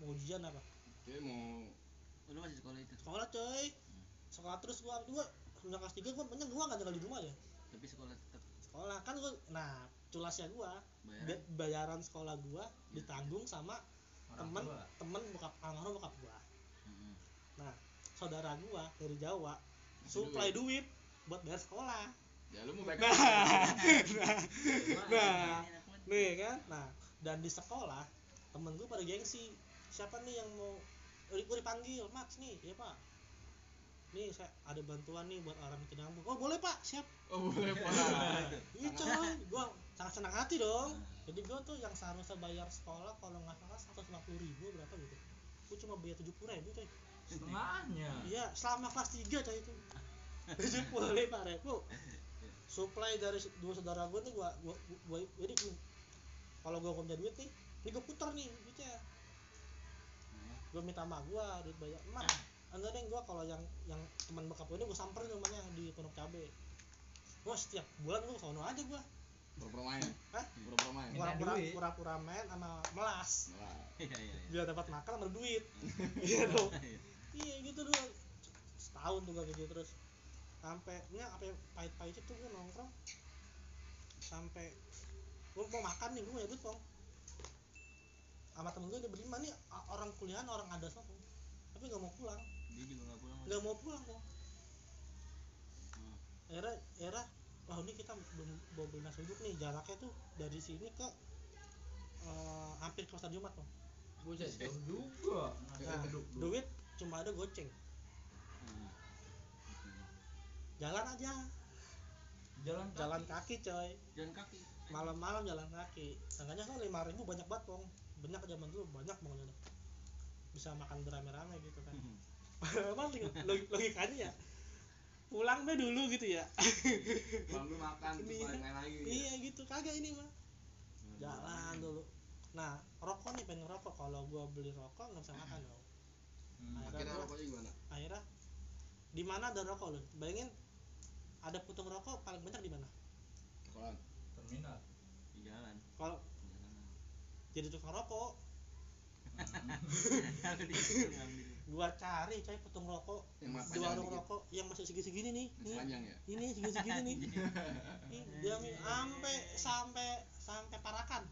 mau ujian apa? Jadi mau oh, lu masih sekolah itu? Sekolah coy. Sekolah terus gua dua sejak kelas tiga gua banyak gua nggak tinggal di rumah ya tapi sekolah tetap sekolah kan gua nah culasnya gua. Bayar ba- bayaran sekolah gua ditanggung sama orang temen tua? temen bokap almarhum bokap gua. Heeh. nah saudara gua dari Jawa supply duit buat bayar sekolah ya lu mau baik nah <laughs> nah Wah, nih kan? Nah dan di sekolah temen gue pada gengsi. Siapa nih yang mau gue dipanggil Max nih ya pak. Nih saya ada bantuan nih buat orang Cedambung oh boleh pak siap. Oh boleh pak. Iya coy. Gue sangat senang hati dong. Jadi gue tuh yang seharusnya bayar sekolah kalau nggak salah seratus lima puluh ribu berapa gitu. Gue cuma bayar tujuh puluh ribu coy. Setengahnya? Iya selama kelas tiga coy itu. <laughs> tujuh puluh lima ribu supply dari dua saudara gue nih gua gua, gua, jadi gua- kalau gue punya duit nih ini gue putar nih duitnya. Gue minta sama gue duit banyak emak enggak deh gue kalau yang yang teman bokap gue ini gue samperin rumahnya di pondok cabe. Gue setiap bulan gue sono aja gue pura-pura main? Hah? pura-pura main? Pura-pura pura-pura main sama melas. Iya iya iya. biar dapat makan sama duit. <laughs> Iya dong. Iya. Gitu doang setahun tuh gue kayak gitu terus sampai ini apa ya, pahit-pahitnya tuh gue nongkrong sampai gue mau makan nih gue punya duit pong sama temen gue dia berlima nih orang kuliahan orang ada semua Pong. tapi nggak mau pulang dia juga nggak pulang nggak mau pulang kok Hmm. era era wah ini kita belum bawa beli nasi uduk nih jaraknya tuh dari sini ke eh, hampir ke pasar Jumat Pong. buset jauh juga nah, duit cuma ada goceng. Jalan aja. Jalan jalan kaki coy. Jalan kaki. Malam-malam jalan kaki. Seenggaknya kan lima ribu banyak banget pong banyak zaman dulu banyak banget bisa makan beramai-ramai gitu kan. <laughs> Padahal log- logikanya ya? Pulang deh dulu gitu ya. <laughs> Lalu makan terus Iya. main lagi iya gitu kagak ini mah jalan dulu. Nah rokok nih pengen rokok. Kalau gua beli rokok nggak bisa makan dong. Hmm. akhirnya gua- rokoknya gimana? Akhirnya di mana ada rokok loh bayangin ada putung rokok paling banyak di mana? Sekolah terminal. Di jalan. Kalau jadi tukang rokok. Hmm. <laughs> Aku di situ ngambil. gua cari coy putung rokok. Di warung rokok yang masih segi-segini nih. Nih panjang ya? Ini segini-segini nih. <laughs> Ih, dia sampai sampai sampai parakan.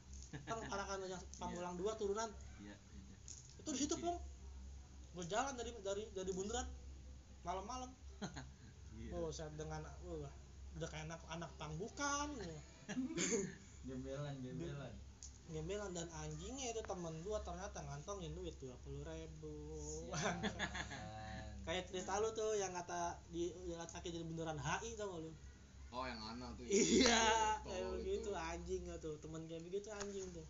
Kan parakan yang pamulang dua turunan. Iya iya. itu di situ pun gue jalan dari dari dari bundaran. Malam-malam <laughs> Iya. oh saya dengan wah, udah kayak anak anak ya. <laughs> gembelan gembelan ngembelan dan anjingnya itu temen gua ternyata ngantongin duit dua puluh ribu <laughs> kayak cerita lu tuh yang kata di jalan kaki dari bundaran HI tau gak lu oh yang anak tuh ya. iya Tol kayak itu. begitu anjing gak tuh temen kayak begitu anjing tuh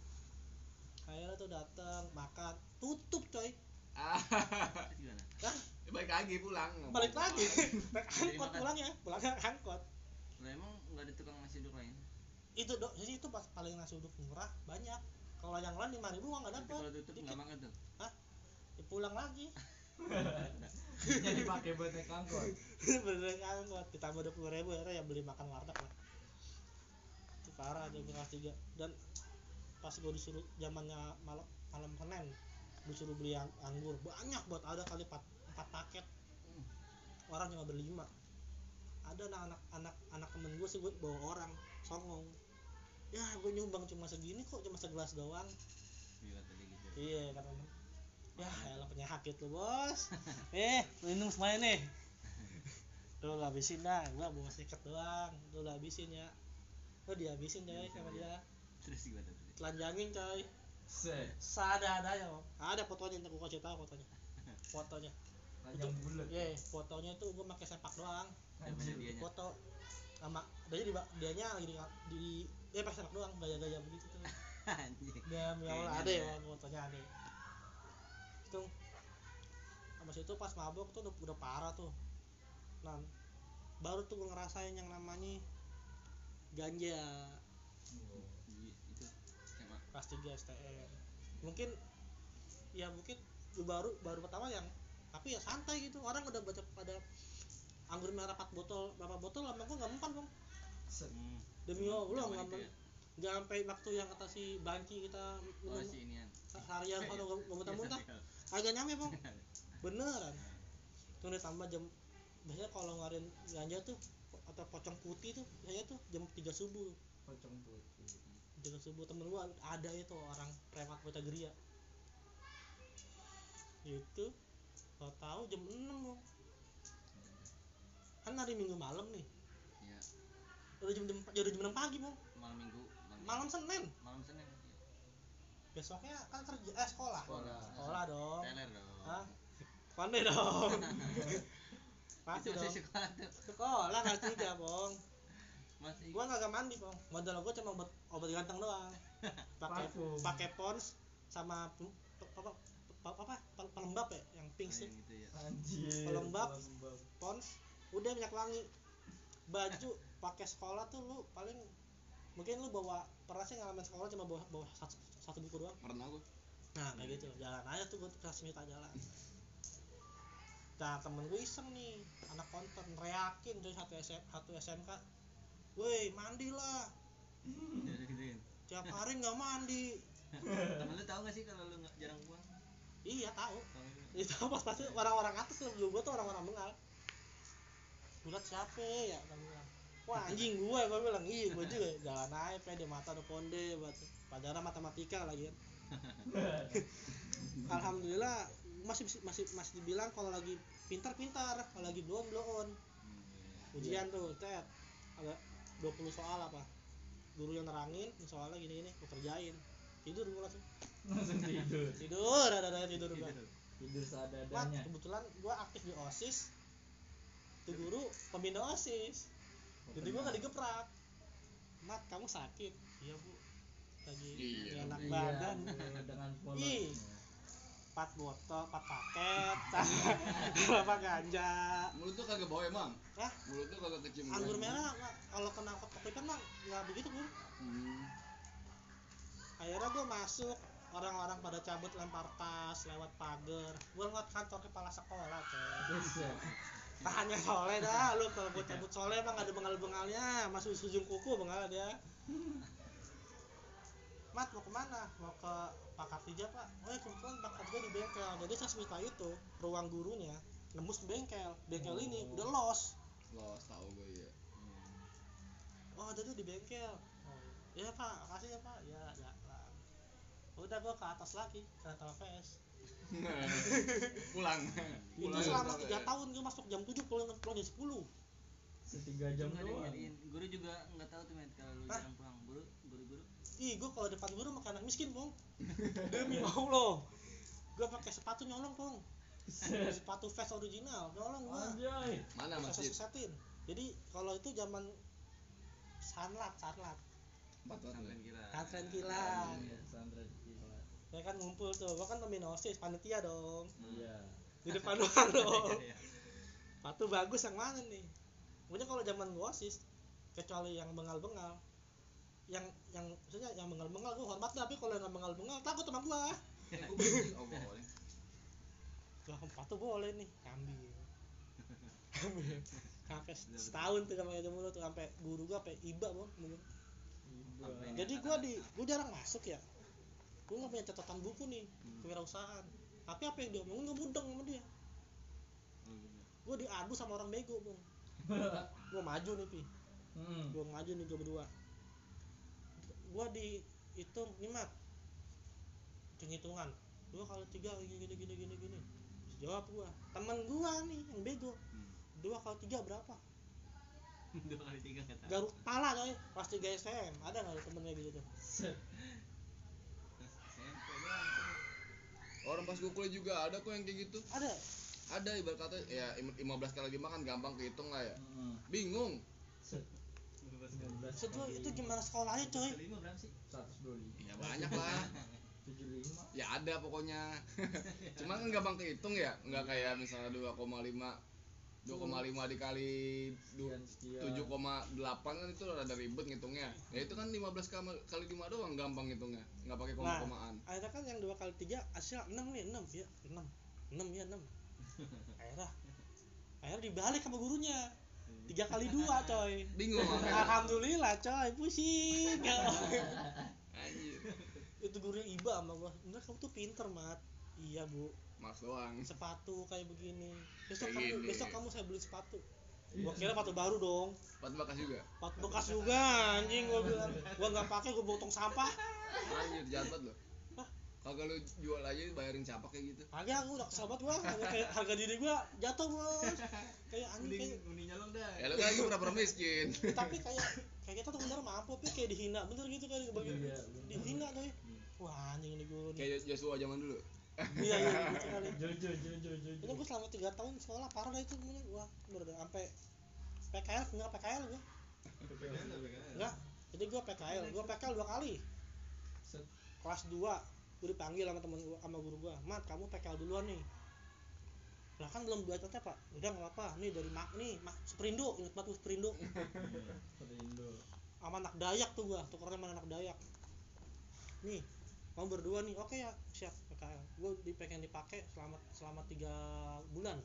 akhirnya tuh datang makan tutup coy ah gimana? kan balik lagi pulang. Balik lagi. Naik angkot makan. pulangnya. Pulangnya angkot. Lah emang nggak ada tukang nasi uduk lain? itu dok. Jadi itu pas paling nasi uduk murah banyak. Kalau yang lain lima ribu nggak dapat kalau tutup nggak makan tuh. Ya, pulang lagi. Jadi pakai buat naik angkot. <laughs> Bener angkot. Ditambah dua puluh ribu ya beli makan warteg lah. Itu parah tuh kelas tiga. Dan pas gue disuruh zamannya malam malam senin disuruh beli ang- anggur. Banyak buat ada kali empat empat paket. Orang cuma berlima. Ada anak anak anak temen gue sih gue bawa orang. Songong. Ya gue nyumbang cuma segini kok cuma segelas doang. Iya tadi gitu. iya kata temen. ya elah penyakit lu bos. <laughs> Eh minum semuanya nih. Lu lu habisin dah gua bawa sedikit doang. Lu lu habisin ya. Lu dihabisin coy sama dia. Terus gimana telanjangin coy. Se. Seadanya ada fotonya ntar gua kasih tahu fotonya. <laughs> Fotonya panjang bulat ya fotonya itu gua pakai sepak doang Namanya Anjir. foto sama dia di dianya lagi di, di ya pakai sepak doang gaya-gaya begitu tuh <laughs> Anjing. dia Kayaknya ada ada. ya fotonya ada itu abis itu pas mabok tuh udah, udah parah tuh nah baru tuh gue ngerasain yang namanya ganja Oh. Iya, itu SMA. kelas 3 STM mungkin ya mungkin gue baru baru pertama yang tapi ya santai gitu. Orang udah baca pada anggur merah 4 botol berapa botol lama gue nggak mempan dong. Hmm. demi allah nggak mempan ya. nggak sampai waktu yang kata si Banci kita Oh minum si inian. harian <laughs> kalau nggak muntah-muntah. Agak nyampe bang. <laughs> Beneran. Tuh ditambah jam biasanya kalau ngarin ganja tuh atau pocong putih tuh saya tuh jam 3 subuh. Pocong putih. Jam 3 subuh temen gua ada itu orang premat bocah geria. Itu Tahu tahu jam 6 Bang. kan hari minggu malam nih Iya. udah jam jam udah jam 6 pagi Bang. Malam Minggu. malam Senin malam Senin. besoknya kan kerja eh sekolah Sekolah. sekolah dong Teler dong. Hah? pandai dong <laughs> pasti dong sekolah tuh. sekolah kelas bong Masih. gua nggak mandi bong modal gua cuma obat obat ganteng doang <laughs> pakai pakai pons sama apa p- apa? Pel- pelembab ya? Yang pink Nah, sih. gitu ya. Anjir. Pelembab. pelembab. pons udah minyak wangi. Baju pakai sekolah tuh lu paling mungkin lu bawa pernah sih ngalamin sekolah cuma bawa bawa satu, satu buku doang. Pernah gua. Nah kayak gitu. Jalan aja tuh gue kelas minta jalan nah temen gue iseng nih. Anak konten. Reakin tuh satu SM, satu SMK woi mandi lah. Jadi gituin. tiap hari nggak mandi. <laughs> Temen lu tahu gak sih kalau lu nggak jarang pulang? Iya tahu. Tahu juga. itu <laughs> pas pasti orang-orang atas sebelum gue tuh orang-orang bengal. Gue liat siapa ya? Bilang wah anjing gue gue bilang iya gue juga jalan aja pede mata udah konde batu padahal matematika lagi. Kan <laughs> alhamdulillah masih masih masih dibilang kalau lagi pintar pintar kalau lagi belum belum ujian tuh tet ada 20 soal apa? Guru yang nerangin soalnya gini gini gue kerjain tidur gue langsung. Langsung tidur. <laughs> Tidur ada ada tidur gue tidur. Mat, seadanya. Kebetulan gua aktif di OSIS. Tuh guru pembina OSIS. Jadi gua gak digeprak. Mat kamu sakit? Iya bu. Lagi Iya, enak Iya, badan. tuh, dengan <laughs> Ih. polos empat botol empat paket. <laughs> Apa ganja? Mulut tuh kagak bau emang. Hah? mulut tuh kagak kecium anggur merah kalau kena kopikan mah nggak begitu bu. Hmm. Akhirnya gua masuk orang-orang pada cabut lempar tas lewat pagar. Gua ngeliat kantor kepala sekolah coy. Tahannya soleh dah. Lu kalau buat cabut soleh emang ada bengal-bengalnya. Masuk ujung kuku bengal dia. Mat mau ke mana? Mau ke Pak Kartija pak? Oh ya kebetulan Pak Kartija di bengkel. Jadi saya minta itu ruang gurunya nembus ke bengkel. Bengkel ini Oh. udah los. Los tahu gue ya Oh ada tuh di bengkel. Oh, Iya pak, makasih ya pak. Ya jalan Udah gua ke atas lagi ke <laughs> pulang Itu pulang selama pulang, 3 ya. tahun gua masuk jam 7 pulang pulang jam 10 setiga jam doang. Guru juga nggak tahu tuh met kalau lu Hah? jarang pulang. Guru, guru-guru. Ih, gua kalau depan guru makan anak miskin, Bang. <laughs> Demi Allah. Gua pakai sepatu nyolong. Set. <laughs> Sepatu Vans original, nyolong anjay mana masjid setin. Jadi kalau itu zaman sanlat, sanlat. Pesantren kilat. Iya, santren gila Ya kan ngumpul tuh, gua kan pembina OSIS, panitia dong. iya Di depan doang <laughs> dong. Iya. Sepatu bagus yang mana nih? Pokoknya kalau zaman gua OSIS, kecuali yang bengal-bengal, yang yang maksudnya yang bengal-bengal gua hormat tapi kalau yang bengal-bengal takut sama gua. Gua <laughs> oh boleh <laughs> sepatu boleh nih, ambil. Sampai setahun tuh sama itu mulu tuh sampai guru gua sampai iba bang mulu. Jadi gua di gua jarang masuk ya. Gua nggak punya catatan buku nih, Hmm. kewirausahaan. Tapi apa yang diomongin gua mudeng sama dia. Gua diadu sama orang bego, Bang. <laughs> Gua maju nih, Pi. Hmm. Gua maju nih gua berdua. Gua dihitung nih, Mat. Hitung-hitungan. Dua kali tiga gini gini gini gini gini. Jawab gua. Temen gua nih yang bego. Hmm. Dua kali tiga berapa? <laughs> Dua kali tiga kata. Garuk pala coy. Pas 3 SM. Ada nggak temennya gitu <laughs> tuh? Set. SMP doang tuh. Orang pas gue kuliah juga ada kok yang kayak gitu Ada. ada ibarat kata ya im- 15 kali 5 kan gampang kehitung lah ya Hmm. bingung Set. 19 Itu gimana sekolahnya coy? Kelima berapa sih? 125 ya banyak lah 75 ya ada pokoknya cuman kan gampang kehitung ya nggak kayak misalnya 2,5 2,5 dikali du- sekian sekian. 7,8 kan itu rada ribet ngitungnya. Ya itu kan 15 kali kali 5 doang gampang ngitungnya. Nggak pakai Nah. koma-komaan. Akhirnya kan yang dua kali tiga hasil 6 nih 6 ya. 6 6 ya 6 <laughs> Akhirnya. Akhirnya dibalik sama gurunya. Tiga kali dua coy. Bingung <laughs> Alhamdulillah coy. Pusing. <laughs> Anjir. Itu gurunya iba sama gua. Bener kamu tuh pinter mat. Iya bu mas doang. Sepatu kayak begini. Besok Kayak kamu gini. besok kamu saya beli sepatu. Gua kira sepatu baru dong. Sepatu bekas juga? Sepatu bekas juga anjing gua bilang. Gua nggak pakai gua botong sampah. Anjir jahat banget loh kagak lu jual aja bayarin capak kayak gitu. Kagak, gue udah kesel banget gua. Kayak- harga diri gua jatuh bos. Kayak anjing mending kayak, mending nyolong dah. Ya lu kan lagi pura-pura miskin. <laughs> Tapi kayak kayak kita tuh bener mampu tapi kayak dihina. Bener gitu kan bagi dihina tuh. Wah anjing nih gue nih. kayak Joshua zaman dulu Iya iya gitu kali. Jojo Jojo Ini Jojo gue selama 3 tahun sekolah parah dah itu bener. Wah, bener dah sampai PKL enggak PKL gua. Enggak. Jadi gua PKL, gua PKL dua kali. Kelas 2 gue dipanggil sama temen gua sama guru gua mat kamu PKL duluan nih lah kan belum dua pak udah nggak apa nih dari mak nih mak Superindo inget banget tuh Superindo <laughs> Perindo sama anak Dayak tuh gua tukernya sama anak Dayak nih kamu berdua nih oke ya siap Di pengen dipakai selama selama tiga bulan.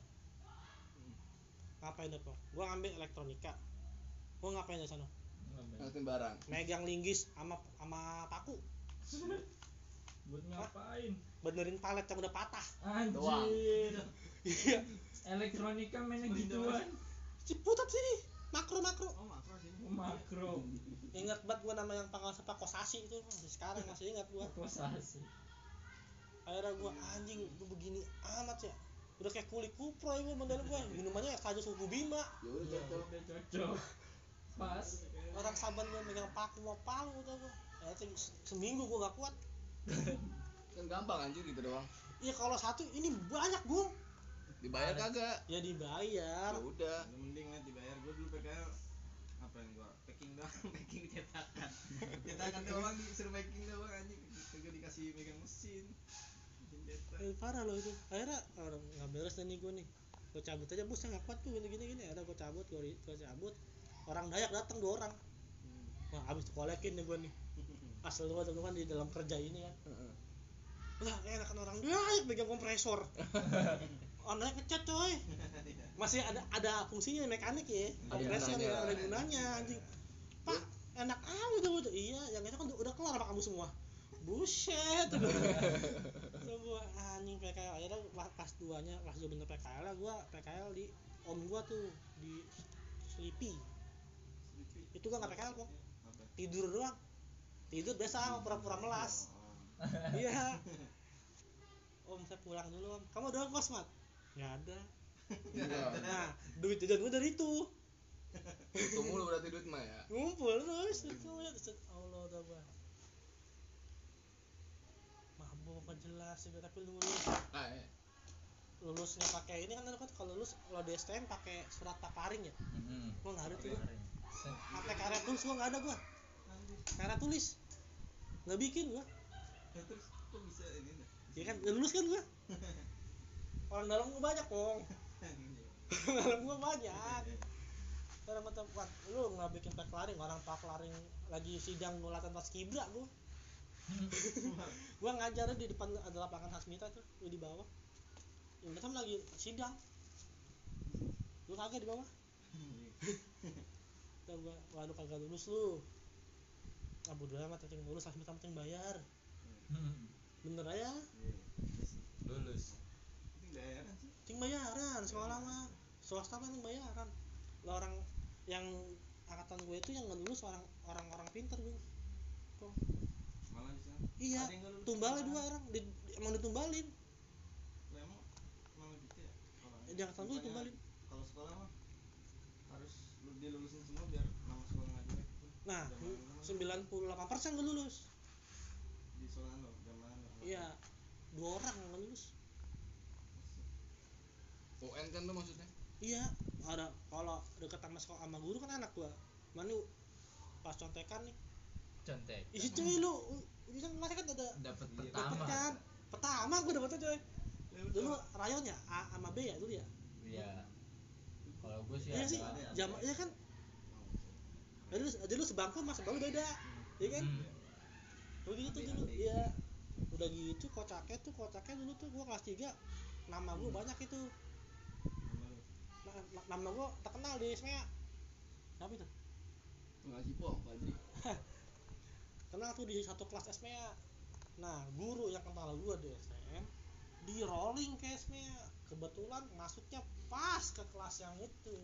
Ngapain deh pak? Gua ngambil elektronika. Gua ngapain di sana? Ngeliatin barang? Megang linggis sama sama paku. Buat ngapain? Benerin palet yang udah patah. Doang. anjir iya. Elektronika mainnya gituan. Ciputat sini. Makro makro. Oh makro sih. Oh, makro. Ingat banget gua nama yang pangkal sepak kosasi itu. Masih sekarang masih ingat gua. Posasi akhirnya gua anjing gua begini amat ya. Udah kayak kulit kupro ya gua model gua. Minumannya ya kaju suku bima. Ya udah cocok. Udah cocok. Pas. Orang saban gua megang paku mau palu udah gua. Ya, seminggu gua gak kuat. <laughs> Kan gampang anjir gitu doang. Iya kalau satu ini banyak gua dibayar kagak? Ya dibayar. Ya udah. Lu mending lah dibayar. Gua dulu PKL apa yang gua? Packing doang <laughs> packing cetakan. <laughs> Cetakan doang disuruh packing doang anjing. Kagak dikasih megang mesin eh, parah loh itu. Akhirnya orang nggak beres nih gua nih. Gua cabut aja. Bos saya nggak kuat tuh gini gini gini ada gua cabut gua, ri- gua cabut. Orang dayak datang dua orang. Wah habis dikolekin nih gua nih. <laughs> Asal gua dulu kan di dalam kerja ini kan. Lah enakan orang dayak megang kompresor. <laughs> Orang dayak ngecat coy. Masih ada ada fungsinya mekanik ya. Kompresor gunanya. ya ada gunanya anjing. Pak enak amat tuh. Iya yang itu kan udah, kelar sama kamu semua. Buset <laughs> semua anjing PKL akhirnya pas, pas duanya pas dua bener PKL lah gua PKL di om gua tuh di Sleepy. Itu gua nggak PKL kok. Apa? Tidur doang. Tidur biasa pura-pura melas. <laughs> Iya. Om saya pulang dulu om. Kamu ada kos mat? Nggak ada. Iya. nah duit jajan gua dari itu. Itu mulu berarti duit mah ya? Ngumpul terus itu ya terus Allah udah gak jelas juga tapi lulus. Ah ya lulusnya pakai ini kan kan kalau lulus kalau di STM pakai surat paparing ya? Mm-mm. gua nggak ada tuh pakai karya tulis gua nggak ada gua. Karya tulis. Nggak bikin gua. Ya, terus kok bisa ini dah? ya kan? Nggak lulus kan gua? <laughs> Orang dalam gua banyak kong <laughs> orang dalam gua banyak. Orang "Wah, lu nggak bikin pak laring orang pak laring lagi sidang gua latihan pas kibra gua <laughs> gua ngajar di depan ada lapangan Hasmita tuh gua di bawah. Yang datang lagi sidang. Lu kagak di bawah? <laughs> Gua waduh kagak lulus lu. Ah bodo amat yang lulus Hasmita penting bayar. Bener aja. Iya, iya lulus. Penting bayaran sih. penting bayaran sekolah mah. Swasta penting bayaran. Lah orang yang angkatan gue itu yang nggak lulus orang orang orang pinter gue Di sana. iya tumbalnya sekolah. dua orang di, di- emang ditumbalin Lah, emang malah gitu ya? Angkatan gue Bukannya ditumbalin Kalau sekolah mah harus lu dilulusin semua biar nama sekolah nggak jelek gitu. nah lu mah 98 persen gue lulus di sekolahan lo, zaman lo. iya dua orang yang lulus UN kan tuh maksudnya iya ada kalau deket sama sekolah sama guru kan anak gua mana pas contekan nih contek. Ih cuy lu ini kan masih kan ada dapat Iya, dapet pertama. kan? Pertama gua dapetnya coy dulu rayon ya? A sama B ya dulu ya? Iya. Kalau gue sih iya sih. jam iya kan? Jadi lu, jadi lu sebangku mas sebangku beda. Iya kan? Hmm. begitu dulu iya. udah gitu kocaknya tuh kocaknya dulu tuh gua kelas 3 nama gua banyak itu. Na- na- nama gua terkenal di SMEA apa itu? Nggak cipong Fadri <laughs> kenal tuh di satu kelas SMEA nah guru yang kenal gua di STM di rolling ke SMEA kebetulan masuknya pas ke kelas yang itu.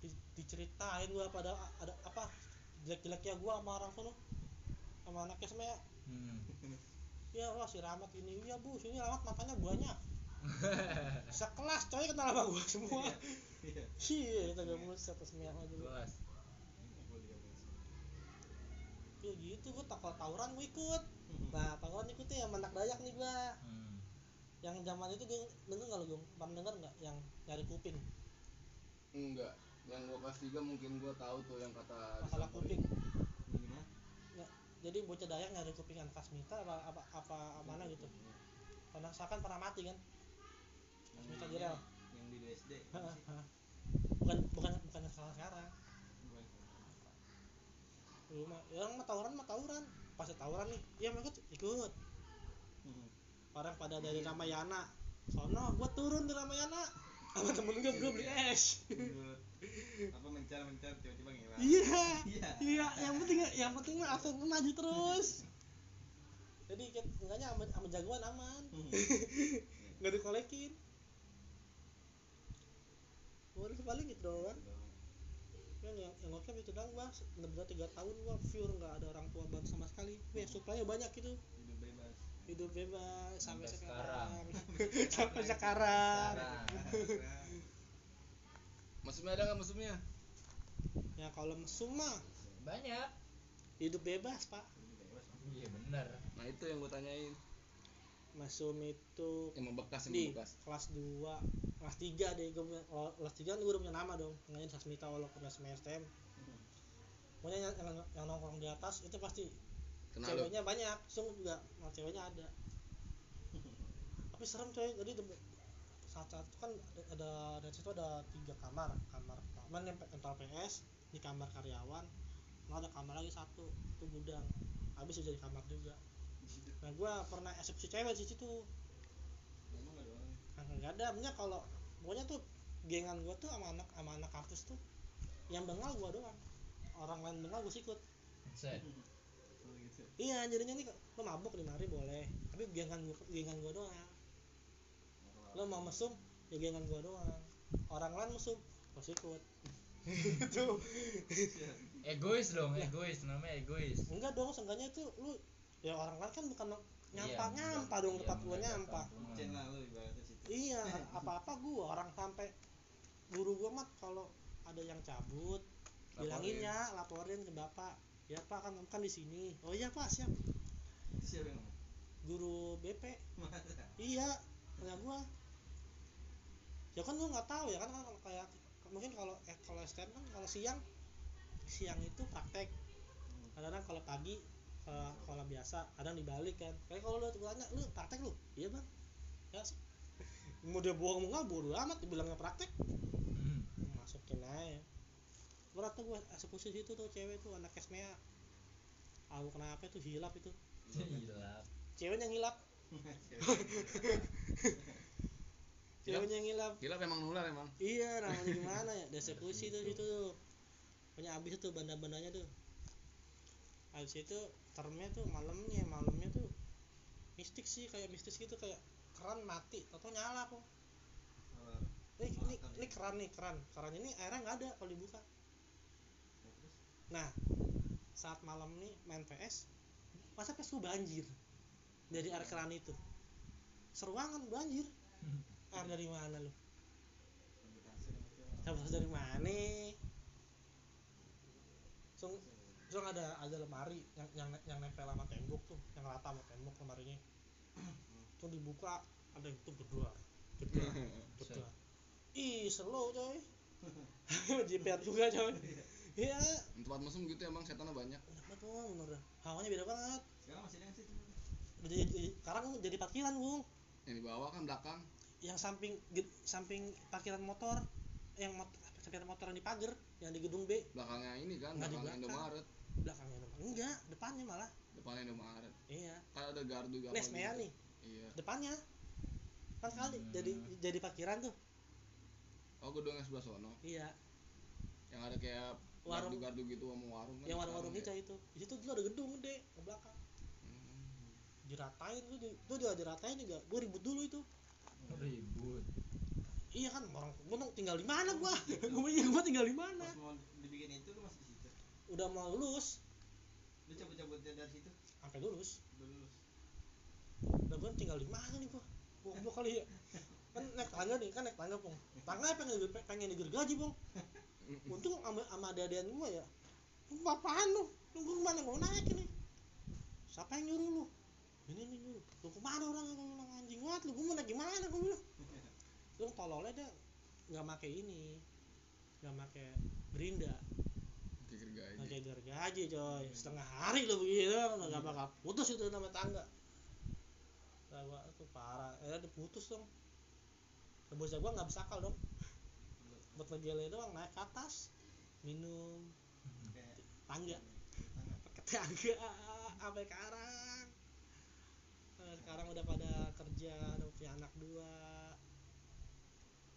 Di- diceritain gua pada ada apa jelek-jeleknya gua sama orang sono sama anak SMEA Hmm. ya wah si Rahmat ini. Iya bu sini Rahmat matanya banyak. <laughs> Sekelas coy kenal sama gua semua. Iya. iya. Kita gak buset atas minyak aja. Kelas ya gitu gua tak kalau tawuran gua ikut nah tawuran ikutnya yang menak dayak nih gua hmm. yang zaman itu gua denger nggak lu gua pernah denger nggak yang nyari kuping enggak yang gua kelas 3 mungkin gua tahu tuh yang kata masalah kuping Gimana? jadi bocah dayak nyari kuping anak Kasmita apa apa apa mana gitu pernah misalkan pernah mati kan Yang Minta yang-. Yang di BSD. <laughs> Bukan bukan bukan yang sekarang sekarang. Dulu mah ya orang mah tawuran mah tawuran. Pas tawuran nih iya mau ikut ikut. Hmm. orang pada dari Ramayana. Sono gua turun di Ramayana. Sama temen gue gue beli es. Menurut apa mencar mencar tiba-tiba ngilang. iya. Iya. iya yang penting yang penting mah absen maju terus. Jadi enggaknya sama, sama jagoan aman. Hmm. <laughs> nggak dikolekin Baru paling gitu doang kan yang yang oke itu doang gua bener tiga tahun gua pure nggak ada orang tua bantu sama sekali. Wih, suplainya banyak gitu Hidup bebas. hidup bebas sampai, Sampai sekarang. <laughs> <laughs> sampai sekarang. sekarang. Mesumnya ada nggak mesumnya? ya kalau mesum mah banyak. hidup bebas pak. Hidup bebas. iya bener Nah itu yang gua tanyain. Mesum itu Yang membekas yang di membekas. kelas 2 kelas 3 deh gue punya kalau kelas 3 kan gue udah punya nama dong namanya Sasmita walaupun masih STM pokoknya yang, yang, yang nongkrong di atas itu pasti Kenal ceweknya banyak sungguh juga nah, ceweknya ada. Tapi serem coy jadi saat saat itu kan ada, ada dari situ ada tiga kamar kamar pertama yang nempel PS di kamar karyawan nah ada kamar lagi satu itu gudang. Habis jadi kamar juga nah gua pernah eksekusi cewek di situ. Emang nggak ada. Nah, punya kalau pokoknya tuh gengan gua tuh sama anak sama anak kampus tuh yang bengal gua doang. Orang lain bengal gua sikut. Set. Oh gitu. iya jadinya nih lo mabuk di mari boleh tapi gengan gua gengan gua doang. Lo mau mesum ya gengan gua doang. Orang lain mesum gua sikut. Itu. Egois dong egois namanya egois. Enggak dong seenggaknya itu lu ya orang lain kan bukan nyampah Iya, nyampah dong iya, tempat gua menjaga nyampah kampungan. Cen lah lu ibaratnya situ. iya <laughs> apa apa gua orang sampai guru gua mah kalau ada yang cabut bilanginnya laporin ke bapak. Ya pak kan kan di sini. Oh iya pak siap. Siapa yang guru BP Masa? iya tanya gua. Ya kan gua nggak tahu ya kan kalau kayak mungkin kalau eh, kalau STM kan kalau siang siang itu praktek. Kadang-kadang kalau pagi kalau biasa kadang dibalik kan. Kayak kalau lu tanya lu praktek lu. Iya bang. Ya mau dia bohong mau nggak bodo amat dibilangnya praktek. Hmm. masukin aja. Berat tuh gua eksekusi situ tuh cewek tuh anak kesmea tahu kenapa itu hilap itu. Gila. ceweknya yang hilap. Ceweknya yang hilap. <laughs> Gila memang nular emang. iya namanya <laughs> gimana ya eksekusi tuh situ tuh. Punya abis tuh banda-bandanya tuh. Habis itu termnya tuh malamnya malamnya tuh mistik sih kayak mistis gitu kayak keran mati atau nyala kok ini, ini, ini keran nih keran. Keran ini airnya nggak ada kalau dibuka. Nah saat malam nih main PS masa PS gua banjir dari air keran itu? Seruangan banjir. <laughs> Air dari mana lu? Dapat dari mana? Sung, Sung ada ada lemari yang yang yang nempel sama tembok tuh yang rata sama tembok lemarinya. Tuh dibuka ada yang tuh berdua. Berdua <laughs> berdua. Ih slow coy. <laughs> Jiper juga coy. Iya. Tempat mesum gitu emang setannya banyak. enak banget bener. Hawanya beda banget. Sekarang masih ada yang situ. udah jadi, jadi- sekarang jadi parkiran bung. Yang di bawah kan belakang. yang samping samping parkiran motor. Yang mot parkiran motor yang di pagar yang di gedung B. Belakangnya ini kan, belakang belakang. Indomaret. Belakangnya depan enggak depannya malah Depannya Indomaret. iya Kan ada gardu Mea gitu. nih Iya. depannya kan kali Hmm. jadi jadi parkiran tuh Oh gedung yang sebelah sono. iya Yang ada kayak Warung. gardu-gardu gitu sama warung kan. yang warung-warung itu itu di situ dulu ada gedung gede ke belakang. Hmm. diratain tuh tuh juga diratain juga gue ribut dulu itu ribut iya kan orang gue tinggal di mana gua gue <laughs> iya gua tinggal di mana Pas mau dibikin itu lu masih. Udah mau lulus. Lu cabut-cabutnya dari situ? Sampai lulus. Udah lulus. gue tinggal di mana nih gua goblok kali ya. Kan naik tangga nih kan naik tangga pung. Tangga pengen pengen digergaji pung? Untung sama sama adik-adikan gua ya. Apaan lu? Ke mana? Gua mau naik ini. Siapa yang nyuruh lu? Ini nih nyuruh lu ke mana orang yang bilang anjing banget lu gua mau naik gimana gua bilang. Lu tololnya dia nggak make ini. Nggak make gerinda Pikir gaji. nggak kayak gergaji coy. Setengah hari lo begitu nggak bakal putus itu nama tangga. Nah, gua tuh parah. Eh diputus dong. Bosnya gua nggak bisa akal dong. Buat ngejele doang naik ke atas minum tangga. Pakai tangga sampai sekarang. Nah, sekarang udah pada kerja udah punya anak dua.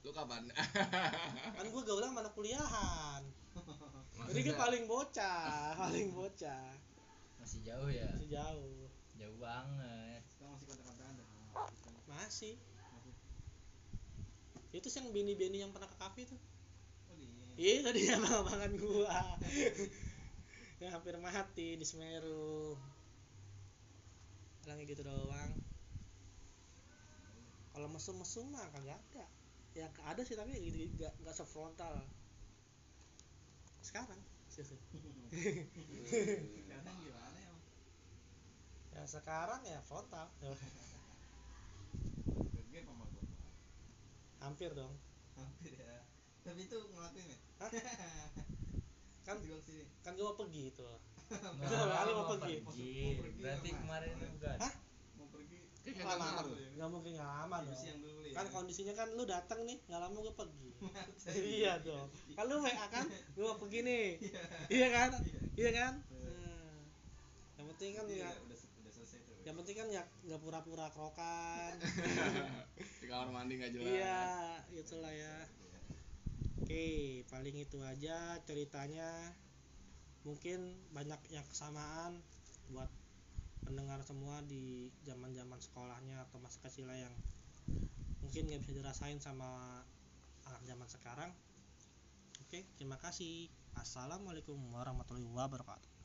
Lu kapan? kan gua gaulan sama anak kuliahan <laughs> jadi gue paling bocah <laughs> paling bocah. Masih jauh ya? Masih jauh. Jauh banget. Sekarang masih kontak-kontakan dah masih. Itu sih yang bini-bini yang pernah ke kafe tuh. Oh di iya tadi <laughs> abang-abangan gua. <laughs> Yang hampir mati di Semeru. Bilangnya gitu doang. Kalau mesum-mesum mah kagak ada. Ya ada sih tapi gitu nggak nggak sefrontal sekarang. <laughs> Sekarang gimana ya ya sekarang ya frontal. <laughs> Hampir dong. Hampir ya. Tapi itu ngelakuin ya? <laughs> Kan di bang sini. kan gua mau pergi itu. Kali mau mau pergi. pergi. Mau pergi berarti kemarin itu bukan Hah? Lama nggak ya. mungkin Hidup dong siang dulu ya kan kondisinya kan lu datang nih nggak lama gue pergi. <laughs> Iya dong. Kan lu WA kan <laughs> gue mau pergi nih. Iya. Kan? Iya. Kan? Iya. Nah, yang penting kan tuh yang penting kan nggak nggak pura-pura krokan <laughs> Di kamar mandi nggak jelas. iya itulah ya. Oke paling itu aja ceritanya. Mungkin banyak yang kesamaan buat pendengar semua di zaman zaman sekolahnya atau masa kecilnya yang mungkin nggak bisa dirasain sama anak zaman sekarang. Oke terima kasih. Assalamualaikum warahmatullahi wabarakatuh